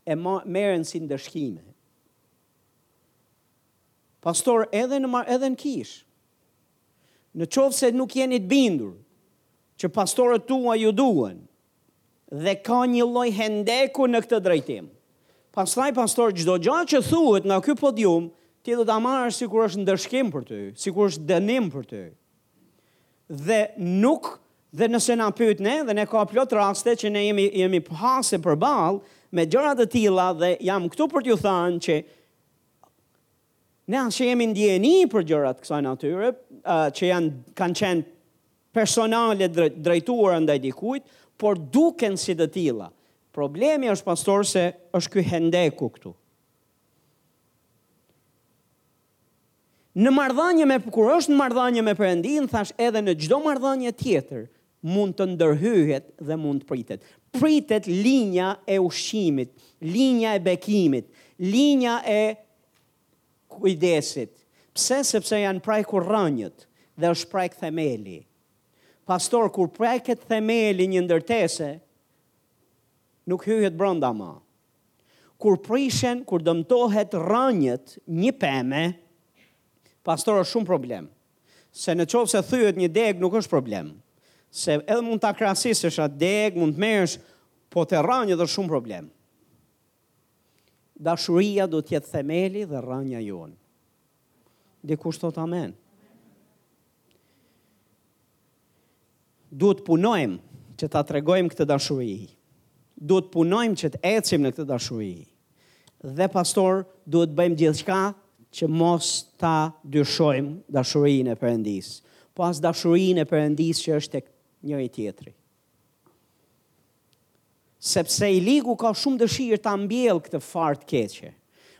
e merren si ndëshkime. Pastor edhe në mar edhe në kishë. Në qoftë se nuk jeni të bindur që pastorët tuaj ju duen dhe ka një lloj hendeku në këtë drejtim. Pastaj pastor çdo gjë që thuhet nga ky podium, ti do ta marrësh sikur është ndëshkim për ty, sikur është dënim për ty. dhe nuk dhe nëse na pyet ne dhe ne ka plot raste që ne jemi jemi pase përballë me gjëra të tilla dhe jam këtu për t'ju thënë që ne as që jemi ndi për gjëra të kësaj natyre që janë kanë qenë personale drejtuara ndaj dikujt, por duken si të tilla. Problemi është pastor se është ky hendeku këtu. Në marrëdhënie me, kur është në marrëdhënie me Perëndinë, thashë edhe në çdo marrëdhënie tjetër, mund të ndërhyhet dhe mund të pritet. Pritet linja e ushqimit, linja e bekimit, linja e kujdesit. Pse? Sepse janë prekur rrënjët dhe është prekë themeli. Pastor, kur preket themeli një ndërtese, Nuk hyhet brenda më. Kur prishen, kur dëmtohet rrënjët një peme, pastor është shumë problem. Se në qoftë se thyet një degë nuk është problem. Se edhe mund ta krasisësh atë degë, mund të merresh, po te rrënjët është shumë problem. Dashuria duhet të jetë themeli dhe rrënja jonë. Dikush thotë amen. Duhet të punojmë që ta tregojmë këtë dashuri. Duhet të punojmë që të ecim në këtë dashuri. Dhe pastor, duhet të bëjmë gjithçka që mos ta dyshojmë dashurinë e Perëndisë, po as dashurinë e Perëndisë që është tek njëri tjetri. Sepse i ligu ka shumë dëshirë ta mbjellë këtë farë të keqe.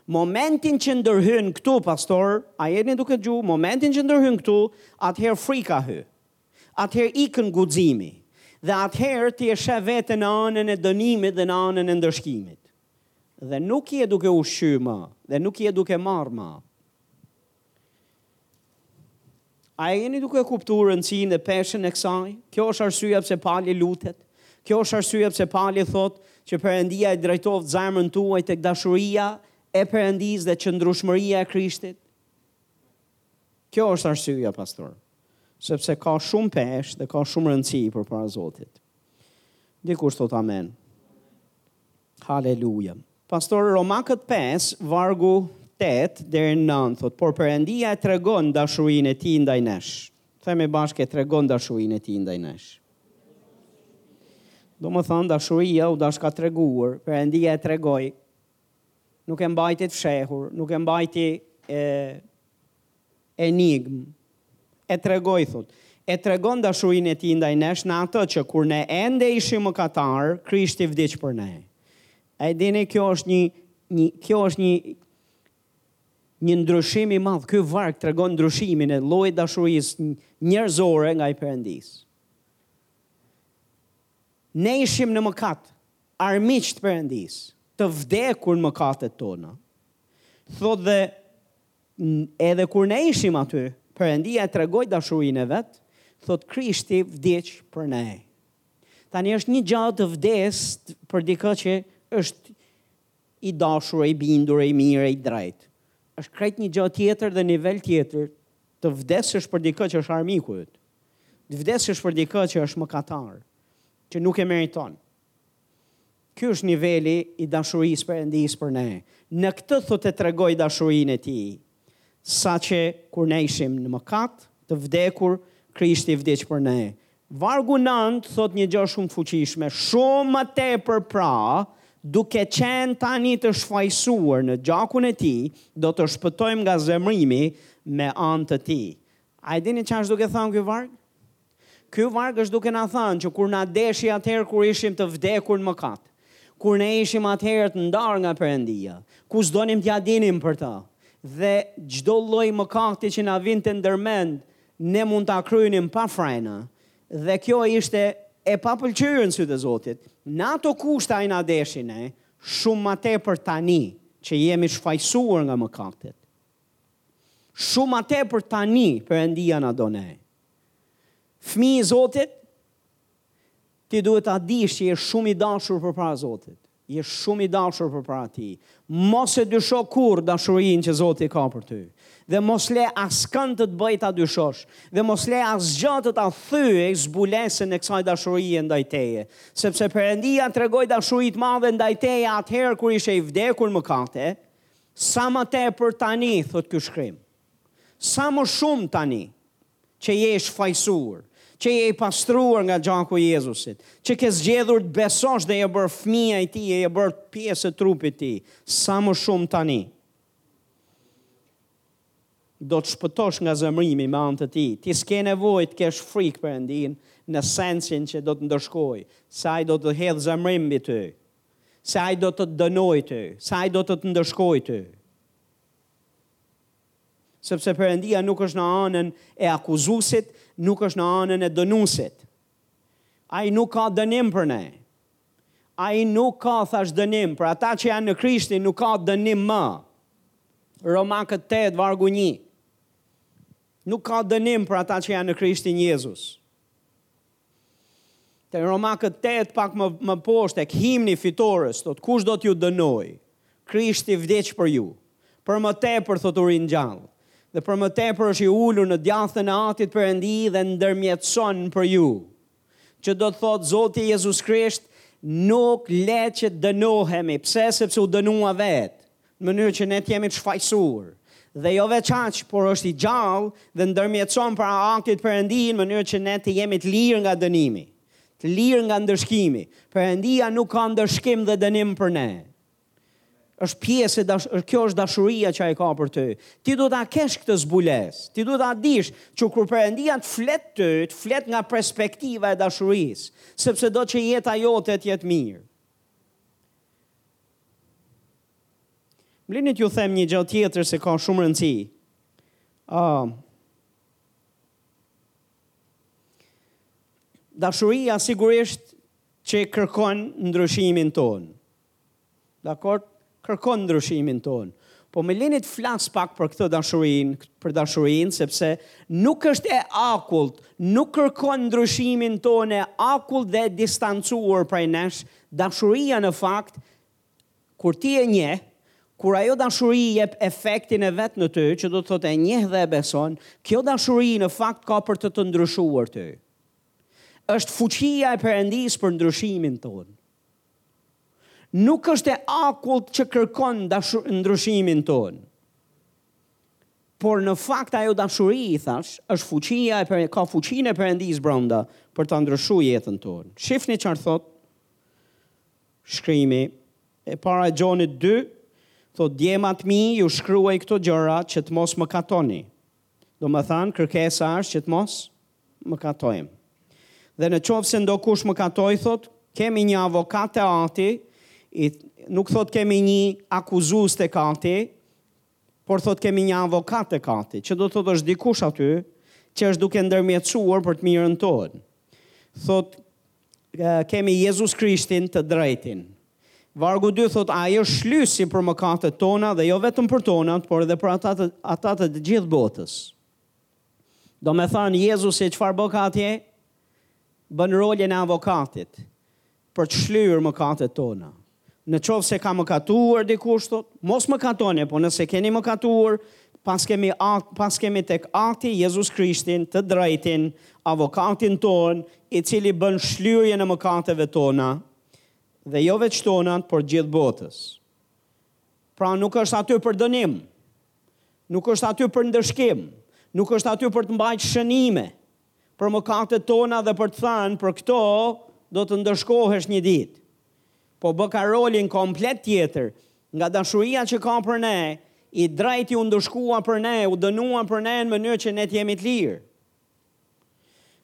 Momentin që ndërhyn këtu, pastor, a jeni duke dëgju, momentin që ndërhyn këtu, atëherë frika hy. Atëherë ikën guximi. Dhe atëherë ti e sheh veten në anën e dënimit dhe në anën e ndëshkimit. Dhe nuk je duke ushqy më, dhe nuk je duke marrë më. A jeni duke kuptu rëndësinë dhe peshën e kësaj? Kjo është arsyeja pse Pali lutet. Kjo është arsyeja pse Pali thotë që Perëndia e drejtoftë zemrën tuaj tek dashuria e Perëndisë dhe qëndrueshmëria e Krishtit. Kjo është arsyeja, pastor. Sepse ka shumë peshë dhe ka shumë rëndësi përpara Zotit. Dikush thotë amen. Haleluja. Pastor Romakët pesë, vargu tetë deri në nëntë thotë, por Perëndia e tregon dashurinë e tij ndaj nesh. Themi bashkë e tregon dashurinë e tij ndaj nesh. Domethënë, dashuria u dashka treguar, Perëndia e tregoi, nuk e mbajti të fshehur, nuk e mbajti e, Enigmë. E tregoi, thotë, e tregon dashurinë e Tij ndaj nesh në atë që kur ne ende ishim mëkatarë, Krishti vdiq për ne. A e dini, kjo është një, një, kjo është një, një ndryshim i madh. Ky varg tregon ndryshimin e llojit dashurisë njerëzore nga i Perëndisë. Ne ishim në mëkat, armiq të Perëndisë, të vdekur në mëkatet tona. Thotë dhe Edhe kur ne ishim aty, Perëndia e tregoi dashurinë e vet, thotë Krishti vdiq për ne. Tani është një gja të vdes për dikë që është i dashur, i bindur, i mirë, i drejtë. Është krejt një gjë tjetër dhe nivel tjetër të vdesësh për dikë që është armiku yt. Të vdesësh për dikë që është mëkatar, që nuk e meriton. Ky është niveli i dashurisë Perëndisë për ne. Në këtë thotë e tregoi dashurinë e Tij. Saqë kur ne ishim në mëkat, të vdekur, Krishti vdiq për ne. Vargu nëntë thotë një gjë shumë fuqishme, shumë më tepër pra, duke qenë tani të shfajësuar në gjakun e Tij, do të shpëtojmë nga zemërimi me anë të Tij. A e dini çfarë është duke thënë ky varg? Ky varg është duke na thënë që kur na deshi atëherë kur ishim të vdekur në mëkat, kur ne ishim atëherë të ndarë nga Perëndia, ku s'donim t'ia dinim për të, dhe çdo lloj mëkati që na vinte ndërmend, ne mund ta kryenim pa frena, dhe kjo ishte e papëlqyer në sytë e Zotit. Në ato kushte Ai na deshi ne, shumë ma tepër tani që jemi shfajësuar nga mëkatet. Shumë ma tepër tani Perëndia na do ne. Fëmijë i Zotit, ti duhet ta dish që je shumë i dashur përpara Zotit. Je shumë i dashur përpara Tij. Mos e dysho kurrë dashurinë që Zoti ka për ty. Dhe mos le askënd të të bëjë ta dyshosh, dhe mos le asgjë të ta thyejë zbulesën e kësaj dashurie ndaj teje, sepse Perëndia tregoi dashuri të madhe ndaj teje atëherë kur ishe i vdekur në mëkate, sa më tepër tani, thotë ky shkrim. Sa më shumë tani që je i shfajësuar, që je i pastruar nga gjaku i Jezusit, që ke zgjedhur të besosh dhe je bërë fëmija i Tij, je bërë pjesë e trupit Tij, sa më shumë tani, do të shpëtosh nga zemrimi me anë të Tij. Ti s'ke nevojë të kesh frikë Perëndinë në sensin që do të ndëshkojë, se ai do të hedh zemrim mbi ty. Se ai do të të dënojë ty, se ai do të të ndëshkojë ty. Sepse Perëndia nuk është në anën e akuzuesit, nuk është në anën e dënuesit. Ai nuk ka dënim për ne. Ai nuk ka thashë dënim për ata që janë në Krishtin, nuk ka dënim më. Romakët 8 vargu 1. Nuk ka dënim për ata që janë në Krishtin Jezus. Te Romakët 8 pak më më poshtë tek himni i fitores thotë kush do t'ju dënojë? Krishti vdiq për ju. Për më tepër thotë u ringjall. Dhe për më tepër është i ulur në të djathtën e Atit Perëndi dhe ndërmjetëson për ju. Që do të thotë Zoti Jezus Krisht nuk lë që të dënohemi. Pse? Sepse u dënua vetë. në mënyrë që ne të jemi të shfajësuar. Dhe jo veç aq, por është i gjallë dhe ndërmjetëson para Atit Perëndi në mënyrë që ne të jemi të lirë nga dënimi, të lirë nga ndëshkimi. Perëndia nuk ka ndëshkim dhe dënim për ne. Është pjesë e dash, kjo është dashuria që ai ka për ty. Ti duhet ta kesh këtë zbulesë. Ti duhet ta dish që kur Perëndia të flet ty, të flet nga perspektiva e dashurisë, sepse do që jeta jote të jetë mirë. Më lini t'ju them një gjë tjetër se ka shumë rëndësi. Uh, dashuria sigurisht që kërkon ndryshimin tonë. Dakord? Kërkon ndryshimin tonë. Po më lini të flas pak për këtë dashurinë, për dashurinë, sepse nuk është e akullt, nuk kërkon ndryshimin tonë e akullt dhe e distancuar prej nesh, Dashuria në fakt kur ti e njeh, kur ajo dashuri jep efektin e vet në ty, që do të thotë e njeh dhe e beson, kjo dashuri në fakt ka për të të ndryshuar ty. Është fuqia e Perëndisë për ndryshimin tonë. Nuk është e akullt që kërkon ndryshimin tonë. Por në fakt ajo dashuri, siç thashë, është fuqia e ka fuqinë e Perëndisë brenda për ta ndryshuar jetën tonë. Shifni çfarë thotë shkrimi e para e Gjonit 2, thotë djemtë e mi ju shkruaj këto gjëra që të mos mëkatoni. Domethënë, kërkesa është që të mos mëkatojmë. Dhe në qoftë se ndokush mëkatoi, thotë, kemi një avokat te Ati, i, nuk thotë kemi një akuzues tek Ati, por thotë kemi një avokat tek Ati, që do të thotë është dikush aty që është duke ndërmjetësuar për të mirën tonë. Thotë kemi Jezus Krishtin të drejtin. Vargu 2 thotë ai është shlyesi për mëkatet tona dhe jo vetëm për tonat, por edhe për ata të, ata të të gjithë botës. Domethënë, Jezusi çfarë bëka atje? Bën rolin e avokatit. për të shlyer mëkatet tona. Në qoftë se ka mëkatuar dikush, thotë, mos mëkatoni, po nëse keni mëkatuar, paskemi, paskemi tek Ati Jezus Krishtin, të drejtin, avokatin tonë, i cili bën shlyrjen e mëkateve tona, dhe jo veç tona, por gjithë botës. Pra nuk është aty për dënim, nuk është aty për ndëshkim, nuk është aty për të mbajtë shënime, për mëkatet tona dhe për të thënë për këto do të ndëshkohesh një ditë. Po bëka rolin komplet tjetër, nga dashuria që ka për ne, i drejti u ndëshkua për ne, u dënua për ne në mënyrë që ne të jemi të lirë.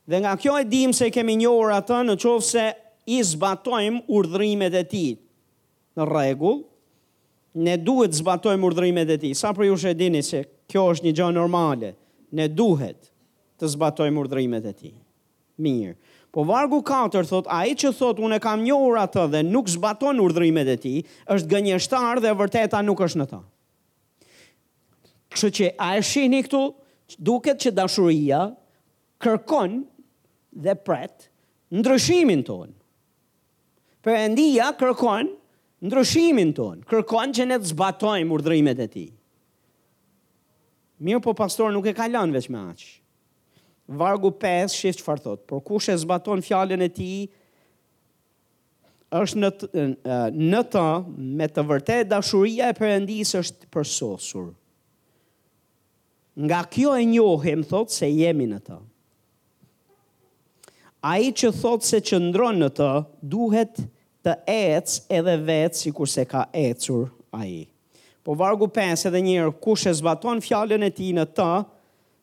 Dhe nga kjo e dimë se kemi njohur atë në qoftë se i zbatojmë urdhërimet e tij. Në rregull, ne duhet të zbatojmë urdhërimet e tij. Sa prej jush e dini se kjo është një gjë normale? Ne duhet të zbatojmë urdhërimet e tij. Mirë. Po vargu katër thotë, ai që thotë unë e kam njohur atë dhe nuk zbaton urdhërimet e tij, është gënjeshtar dhe e vërteta nuk është në të. Kështu që a e shihni këtu, duket që dashuria kërkon dhe pret ndryshimin tonë. Perëndia kërkon ndryshimin tonë, kërkon që ne të zbatojmë urdhërimet e tij. Mirëpo pastor nuk e ka lënë veç me aq. Vargu 5 shif çfarë thotë, por kush e zbaton fjalën e tij është në të, në të me të vërtetë dashuria e Perëndisë është përsosur. Nga kjo e njohim thotë se jemi në të. Ai që thotë se qëndron në të, duhet të ecë edhe vetë sikurse ka ecur ai. Po vargu pesë edhe një herë, kush e zbaton fjalën e tij në të,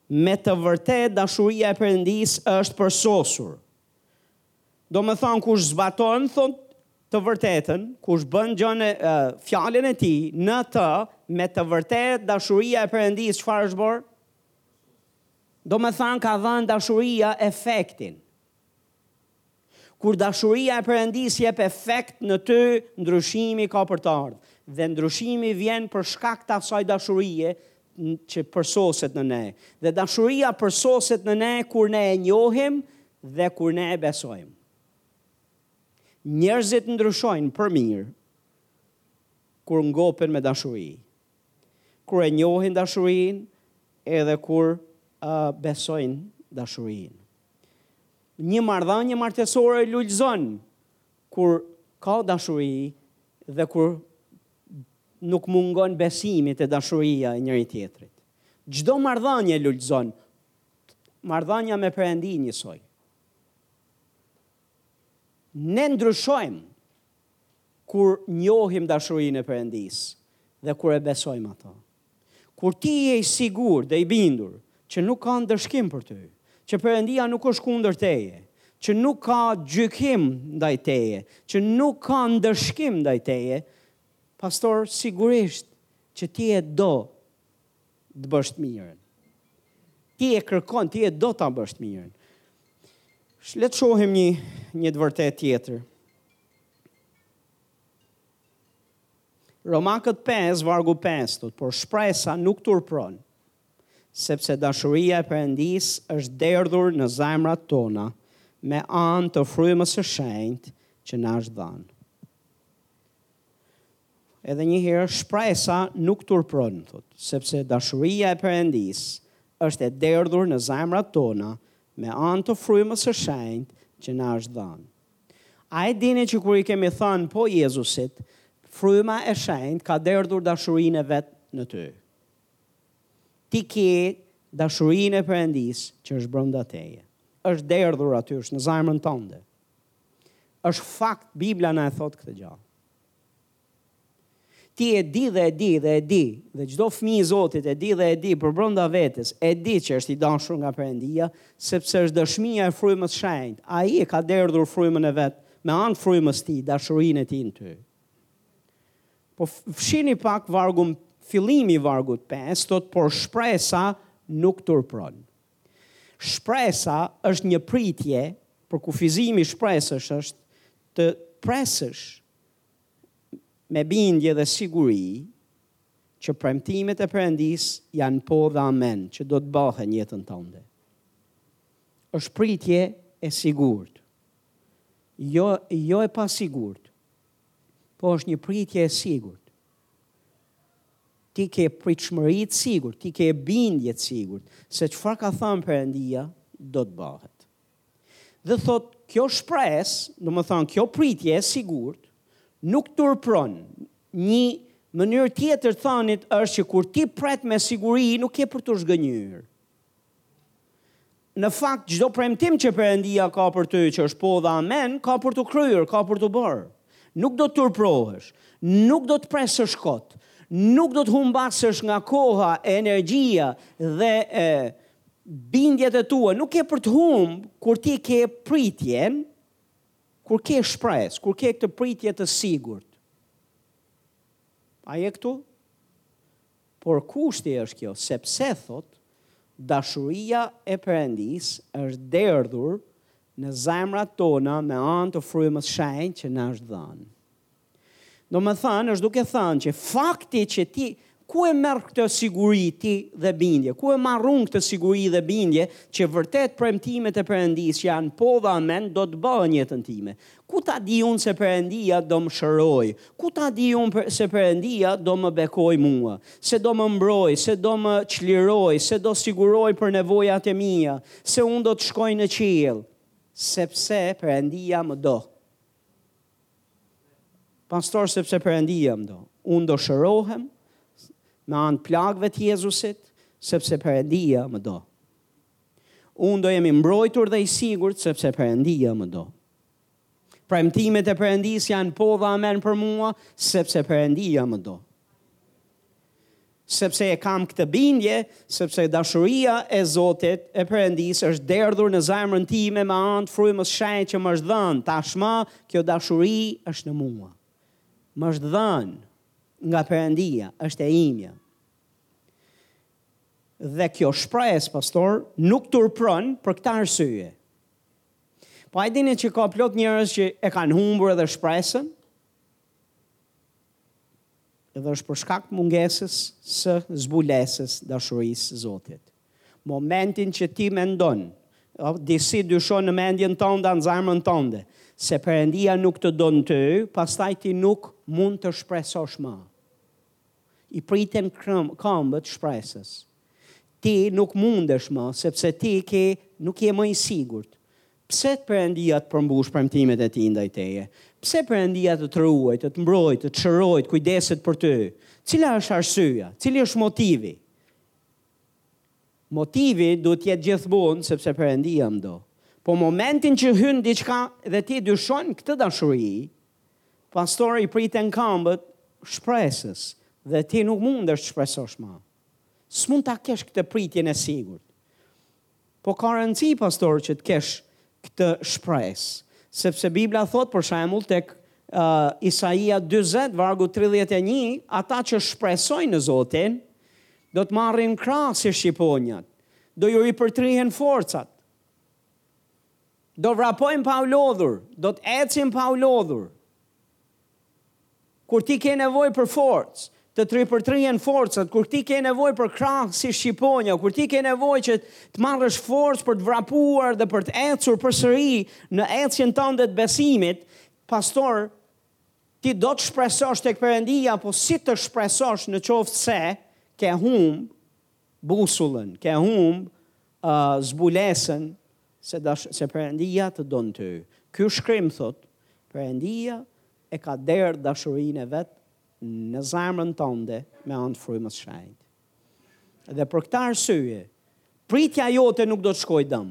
me të vërtetë dashuria e Perëndisë është përsosur. Domethënë kush zbaton thotë të vërtetën, kush bën gjën e fjalën e tij në të me të vërtetë dashuria e Perëndisë çfarë është bërë? Domethënë ka dhënë dashuria efektin. Kur dashuria e Perëndisë jep efekt në ty, ndryshimi ka për të ardhur dhe ndryshimi vjen për shkak të asaj dashurie që përsoset në ne. Dhe dashuria përsoset në ne kur ne e njohim Dhe kur ne e besojmë, njerëzit ndryshojnë për mirë, kur ngopen me dashuri, kur e njohin dashurinë, edhe kur uh, besojnë dashurinë. Një marrëdhanje martesore lulëzon, kur ka dashuri dhe kur nuk mungon besimi te dashuria e njëri-tjetrit. Çdo marrëdhanje lulëzon, marrëdhënia me Perëndinë njësoj. Ne ndryshojmë kur njohim dashurinë e Perëndisë dhe kur e besojmë ato. Kur ti je i sigurt dhe i bindur që nuk ka ndëshkim për ty, që Perëndia nuk është kundër teje, që nuk ka gjykim ndaj teje, që nuk ka ndëshkim ndaj teje, pastaj sigurisht që ti e do të bësh të mirën. Ti e kërkon, ti e do ta bësh të mirën. Le të shohim një një të vërtetë tjetër. Romakët 5, vargu 5, thotë, por shpresa nuk turpron, sepse dashuria e Perëndisë është derdhur në zemrat tona me anë të frymës së shenjtë që na është dhënë. Edhe një herë, shpresa nuk turpron, thotë, sepse dashuria e Perëndisë është e derdhur në zemrat tona me anë të frymës së shenjtë që na është dhënë. A e dini që kur i kemi thënë po Jezusit, fryma e shenjtë ka derdhur dashurinë e vet në ty. Ti ke dashurinë e Perëndisë që është brenda teje. Është derdhur aty, është në zemrën tënde. Është fakt, Bibla na e thotë këtë gjë. Ti e di dhe e di dhe e di, dhe çdo fëmijë i Zotit e di dhe e di përbrenda vetes, e di që është i dashur nga Perëndia, sepse është dëshmia e Frymës Shenjtë, Ai e ka derdhur Frymën e Vet, me anë të Frymës së Tij, dashurinë e Tij në ty. Po shihni pak vargun, fillimi i vargut pesë, thotë, por shpresa nuk turpron. Shpresa është një pritje, përkufizimi i shpresës është të presësh me bindje dhe siguri që premtimet e Perëndisë janë po dhe amen, që do të bëhen në jetën tënde. Është pritje e sigurt. Jo jo e pasigurt. Po është një pritje e sigurt. Ti ke pritshmëri të sigurt, ti ke bindje të sigurt se çfarë ka thënë Perëndia do të bëhet. Dhe thotë, kjo shpresë, domethënë, kjo pritje e sigurt, nuk turpron. Një mënyrë tjetër të thënit është që kur ti pret me siguri, nuk ke për t'u zhgënjyer. Në fakt, çdo premtim që Perëndia ka për ty, që është po dhe amen, ka për t'u kryer, ka për t'u bërë. Nuk do të turprohesh, nuk do të presësh kot, nuk do të humbasësh nga koha, energjia dhe e, bindjet e tua, nuk ke për të humb kur ti ke pritjen, kur ke shpresë, kur ke këtë pritje të sigurt. A je këtu? Por kushti është kjo, sepse thotë, dashuria e Perëndisë është derdhur në zemrat tona me anë të frymës shenjtë që na është dhënë. Domethënë, është duke thënë që fakti që ti ku e merr këtë siguri ti dhe bindje, ku e marrun këtë siguri dhe bindje që vërtet premtimet e Perëndisë që janë po dhe amen do të bëhen në jetën time. Ku ta di unë se Perëndia do më shërojë? Ku ta di unë se Perëndia do më bekojë mua, se do më mbrojë, se do më çlirojë, se do sigurojë për nevojat e mia, se unë do të shkoj në qiell? Sepse Perëndia më do. Pastor, sepse Perëndia më do. Unë do shërohem me anë plagëve të Jezusit, sepse Perëndia më do. Unë do jem i mbrojtur dhe i sigurt sepse Perëndia më do. Premtimet e Perëndisë janë po dhe amen për mua sepse Perëndia më do. Sepse e kam këtë bindje, sepse dashuria e Zotit e Perëndisë është derdhur në zemrën time me anë të frymës shenjtë që më është dhënë. Tashmë kjo dashuri është në mua. Më është dhënë nga Perëndia, është e imja. Dhe kjo shpresë, pastor, nuk turpron për këtë arsye. Po a e dini që ka plot njerëz që e kanë humbur edhe shpresën. Edhe është për shkak të mungesës së zbulesës dashurisë së Zotit. Momentin që ti mendon, disi dyshon në mendjen tënde, në zemrën tënde, se Perëndia nuk të don ty, pastaj ti nuk mund të shpresosh më. I priten këmbët shpresës. Ti nuk mundesh më, sepse ti ke, nuk je më i sigurt. Pse të Perëndia të përmbush premtimet e tij ndaj teje? Pse Perëndia të të ruajë, të të mbrojë, të të shërojë, të kujdeset për ty? Cila është arsyeja? Cili është motivi? Motivi duhet të jetë gjithmonë sepse Perëndia më do. Po momentin që hyn diçka dhe ti dyshon këtë dashuri, pastor i priten këmbët shpresës dhe ti nuk mundesh të shpresosh më. S'mund ta kesh këtë pritjen e sigurt. Po ka rëndësi pastor që të kesh këtë shpresë, sepse Bibla thotë për shembull tek uh, Isaia 40 vargu 31, ata që shpresojnë në Zotin do të marrin krahë si shqiponjat, do ju ripërtrihen forcat. Do vrapojnë pa u lodhur, do të ecin pa u lodhur. Kur ti ke nevojë për forcë, të tripërtrihen forcat, kur ti ke nevojë për krahë si shqiponja, kur ti ke nevojë që të marrësh forcë për të vrapuar dhe për të ecur përsëri në ecjen tënde të besimit, pastor, ti do të shpresosh tek Perëndia, po si të shpresosh në qoftë se ke humbë Busullën ke humb, ë, zbulesën se dash se Perëndia të don ty. Ky shkrim thotë Perëndia e ka derdh dashurinë e vet në zemrën tënde me anë të Frymës Shenjtë. Dhe për këtë arsye, pritja jote nuk do të shkojë dëm.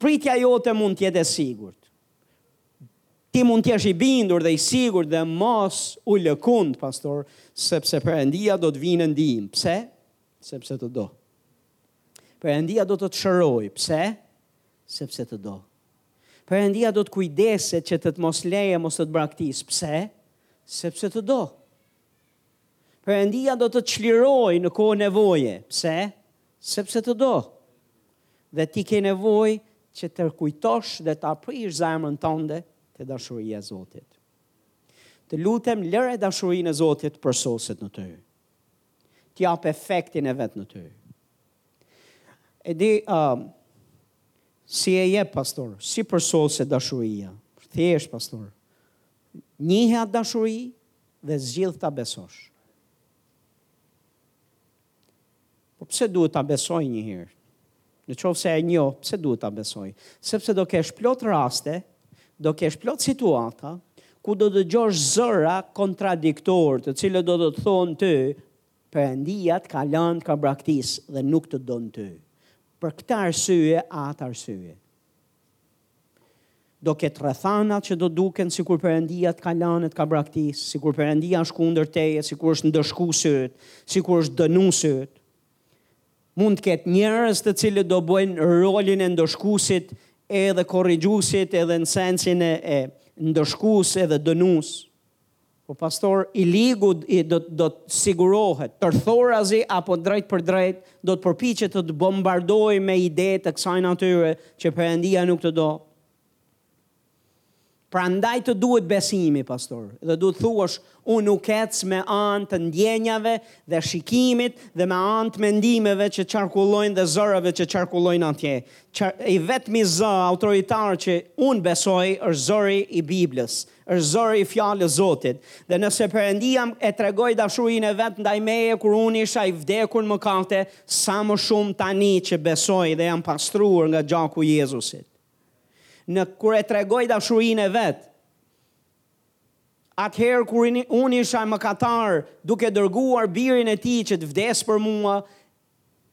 Pritja jote mund të jetë e sigurt. Ti mund të jesh i bindur dhe i sigurt dhe mos u lëkund, pastor, sepse Perëndia do të të vijë në ndihmë. Pse? Sepse të do. Perëndia do të të shërojë. Pse? Sepse të do. Perëndia do të kujdeset që të të mos lërë, mos të të braktisë. Pse? Sepse të do. Perëndia do të të çlirojë në kohë nevoje. Pse? Sepse të do. dhe ti ke nevojë që të kujtosh dhe ta prehësh zemrën tënde te dashuria e Zotit. Të lutem lëre dashurinë e Zotit të përsoset në ty. Të japë efektin e vet në ty. E di um, si e jep, pastor, si përsoset dashuria. Thjesht pastor. Njihe atë dashuri dhe zgjidh ta besosh. Po pse duhet ta besoj një herë? Në qoftë se e njoh, pse duhet ta besoj? Sepse do kesh plot raste, do kesh plot situata ku do dëgjosh zëra kontradiktorë, të cilët do të të thonë ty, Perëndia të ka lënë, të ka braktisë dhe nuk të don ty. Për këtë arsye, atë arsye. Do ketë rrethana që do duken sikur Perëndia të ka lanë e të ka braktisë, sikur Perëndia është kundër teje, sikur është ndëshkusi yt, sikur është dënusi yt. Mund të ketë njerëz të cilët do bëjnë rolin e ndëshkusit edhe korrigjuesit edhe në sensin e, e ndëshkus edhe dënus. Po pastor, i ligu do do të sigurohet, tërthorazi apo drejtpërdrejt do të përpiqet të të bombardojë me ide të kësaj natyre që Perëndia nuk të do. Prandaj të duhet besimi, pastor, dhe duhet thuash, unë nuk ec me anë të ndjenjave dhe shikimit dhe me anë të mendimeve që qarkullojnë dhe zërave që qarkullojnë atje. Qar, I vetmi zë autoritar që unë besoj është zëri i Biblës, Është zëri i fjalës Zotit. Dhe nëse Perëndia e tregoi dashurinë e vet ndaj meje kur unë isha i vdekur në mëkate, sa më shumë tani që besoj dhe jam pastruar nga gjaku i Jezusit. Nëse kur e tregoi dashurinë e vet, atëherë kur unë isha mëkatar, duke dërguar birin e tij që të vdesë për mua,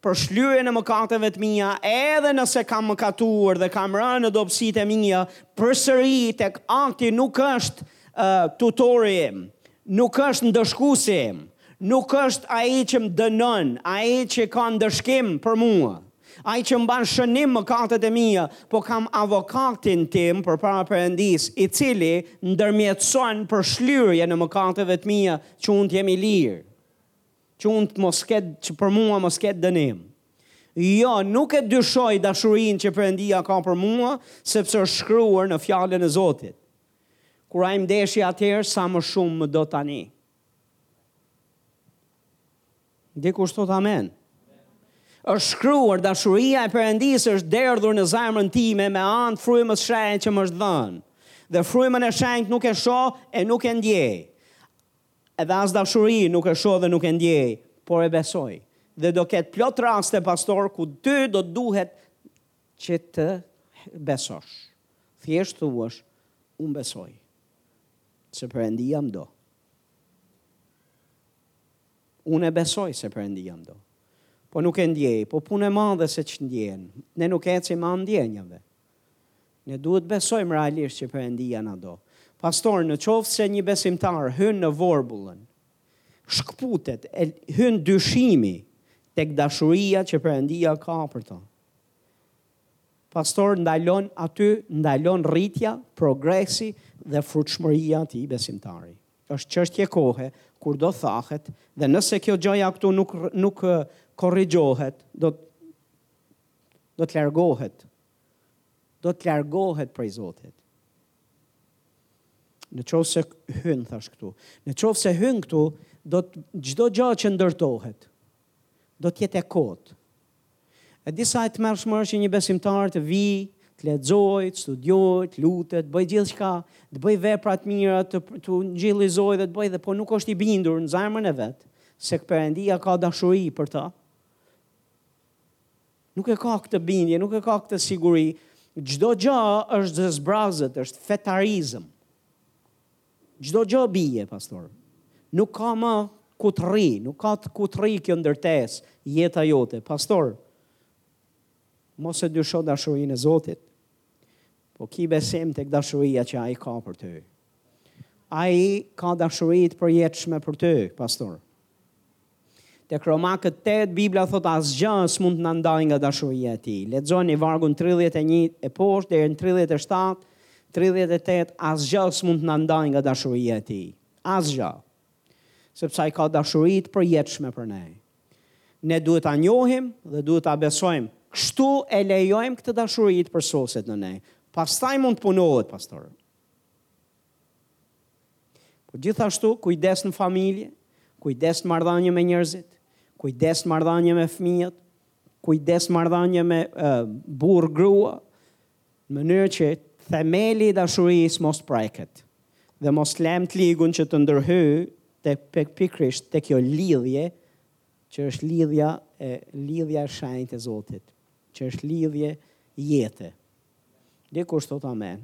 për shlyerjen e mëkateve të mia, edhe nëse kam mëkatuar dhe kam rënë në dobësitë e mia, përsëri tek Ati nuk është tutori im, nuk është ndëshkuesi im, nuk është Ai që më dënon, Ai që ka ndëshkim për mua, Ai që mban shënim mëkatet e mia, po kam Avokatin tim përpara Perëndisë, i cili ndërmjetëson për shlyerjen e mëkateve të mia që unë të jem i lirë. Që unë të mos ketë, që për mua mos ketë dënim. Jo, nuk e dyshoj dashurinë që Perëndia ka për mua, sepse është shkruar në fjalën e Zotit. Kur ai më deshi atëherë sa më shumë më do tani. Dikush thot amen. Është shkruar dashuria e Perëndisë është derdhur në zemrën time me anë të frymës së shenjtë që më është dhënë. Dhe frymën e shenjtë nuk e shoh e nuk e ndjej. Edhe as dashurinë nuk e shoh dhe nuk e ndjej, por e besoj. Dhe do ketë plot raste pastor ku ty do duhet që të besosh. Thjesht të thuash, unë besoj se Perëndia më do. Unë e besoj se Perëndia më do. Po nuk e ndjej, po punë e madhe se ç'ndjen. Ne nuk ecim mbas ndjenjave. Ne duhet të besojmë realisht që Perëndia na do. Pastor, në qoftë se një besimtar hyn në vorbullën, shkputet, i hyn dyshimi tek dashuria që Perëndia ka për të. Pastor, ndalon aty, ndalon rritja, progresi dhe frutshmëria e atij besimtari. Është çështje kohe kur do thahet dhe nëse kjo gjëja këtu nuk nuk korrigjohet, do do të largohet do të largohet prej Zotit. Në qoftë se hyn, thashë këtu, në qoftë se hyn këtu, do të çdo gjë që ndërtohet, do të jetë e kotë. E di sa e tmerrshme që një besimtar të vijë, të lexojë, të studiojë, të lutet, të bëjë gjithçka, të bëjë vepra të mira, të, të ungjillizojë dhe të bëjë dhe, po nuk është i bindur në zemrën e vet, se Perëndia ka dashuri për ta, Nuk e ka këtë bindje, nuk e ka këtë siguri. Çdo gjë është zbrazët, është fetarizëm. Çdo gjë bie, pastor. Nuk ka më ku të rri, nuk ka të ku të rri kjo ndërtesë, jeta jote. Pastor, mos e dysho dashurinë e Zotit, po ki besim tek dashuria që ai ka për ty. Ai ka dashuri të përjetshme për ty, pastor. Tek Romakët tetë, Bibla thotë asgjë s'mund të na ndajë nga dashuria e tij. Lexoni vargun 31 e poshtë deri në 37, 38, asgjë s'mund të na ndajë nga dashuria e tij. Asgjë. Sepse ai ka dashuri të përjetshme për ne. Ne duhet ta njohim dhe duhet ta besojmë. Kështu e lejojmë këtë dashuri të përsoset në ne. Pastaj mund të punohet, pastor. Po gjithashtu, kujdes në familje, kujdes në marrëdhënie me njerëzit, kujdes në marrëdhënie me fëmijët, kujdes në marrëdhënie me uh, burrë grua, në mënyrë që themeli i dashurisë mos preket dhe mos lëmë të ligun që të ndërhyjë te pek pikërisht te kjo lidhje që është lidhja e lidhja e shenjtë e Zotit, që është lidhje jete. Dhe kush thotë amen.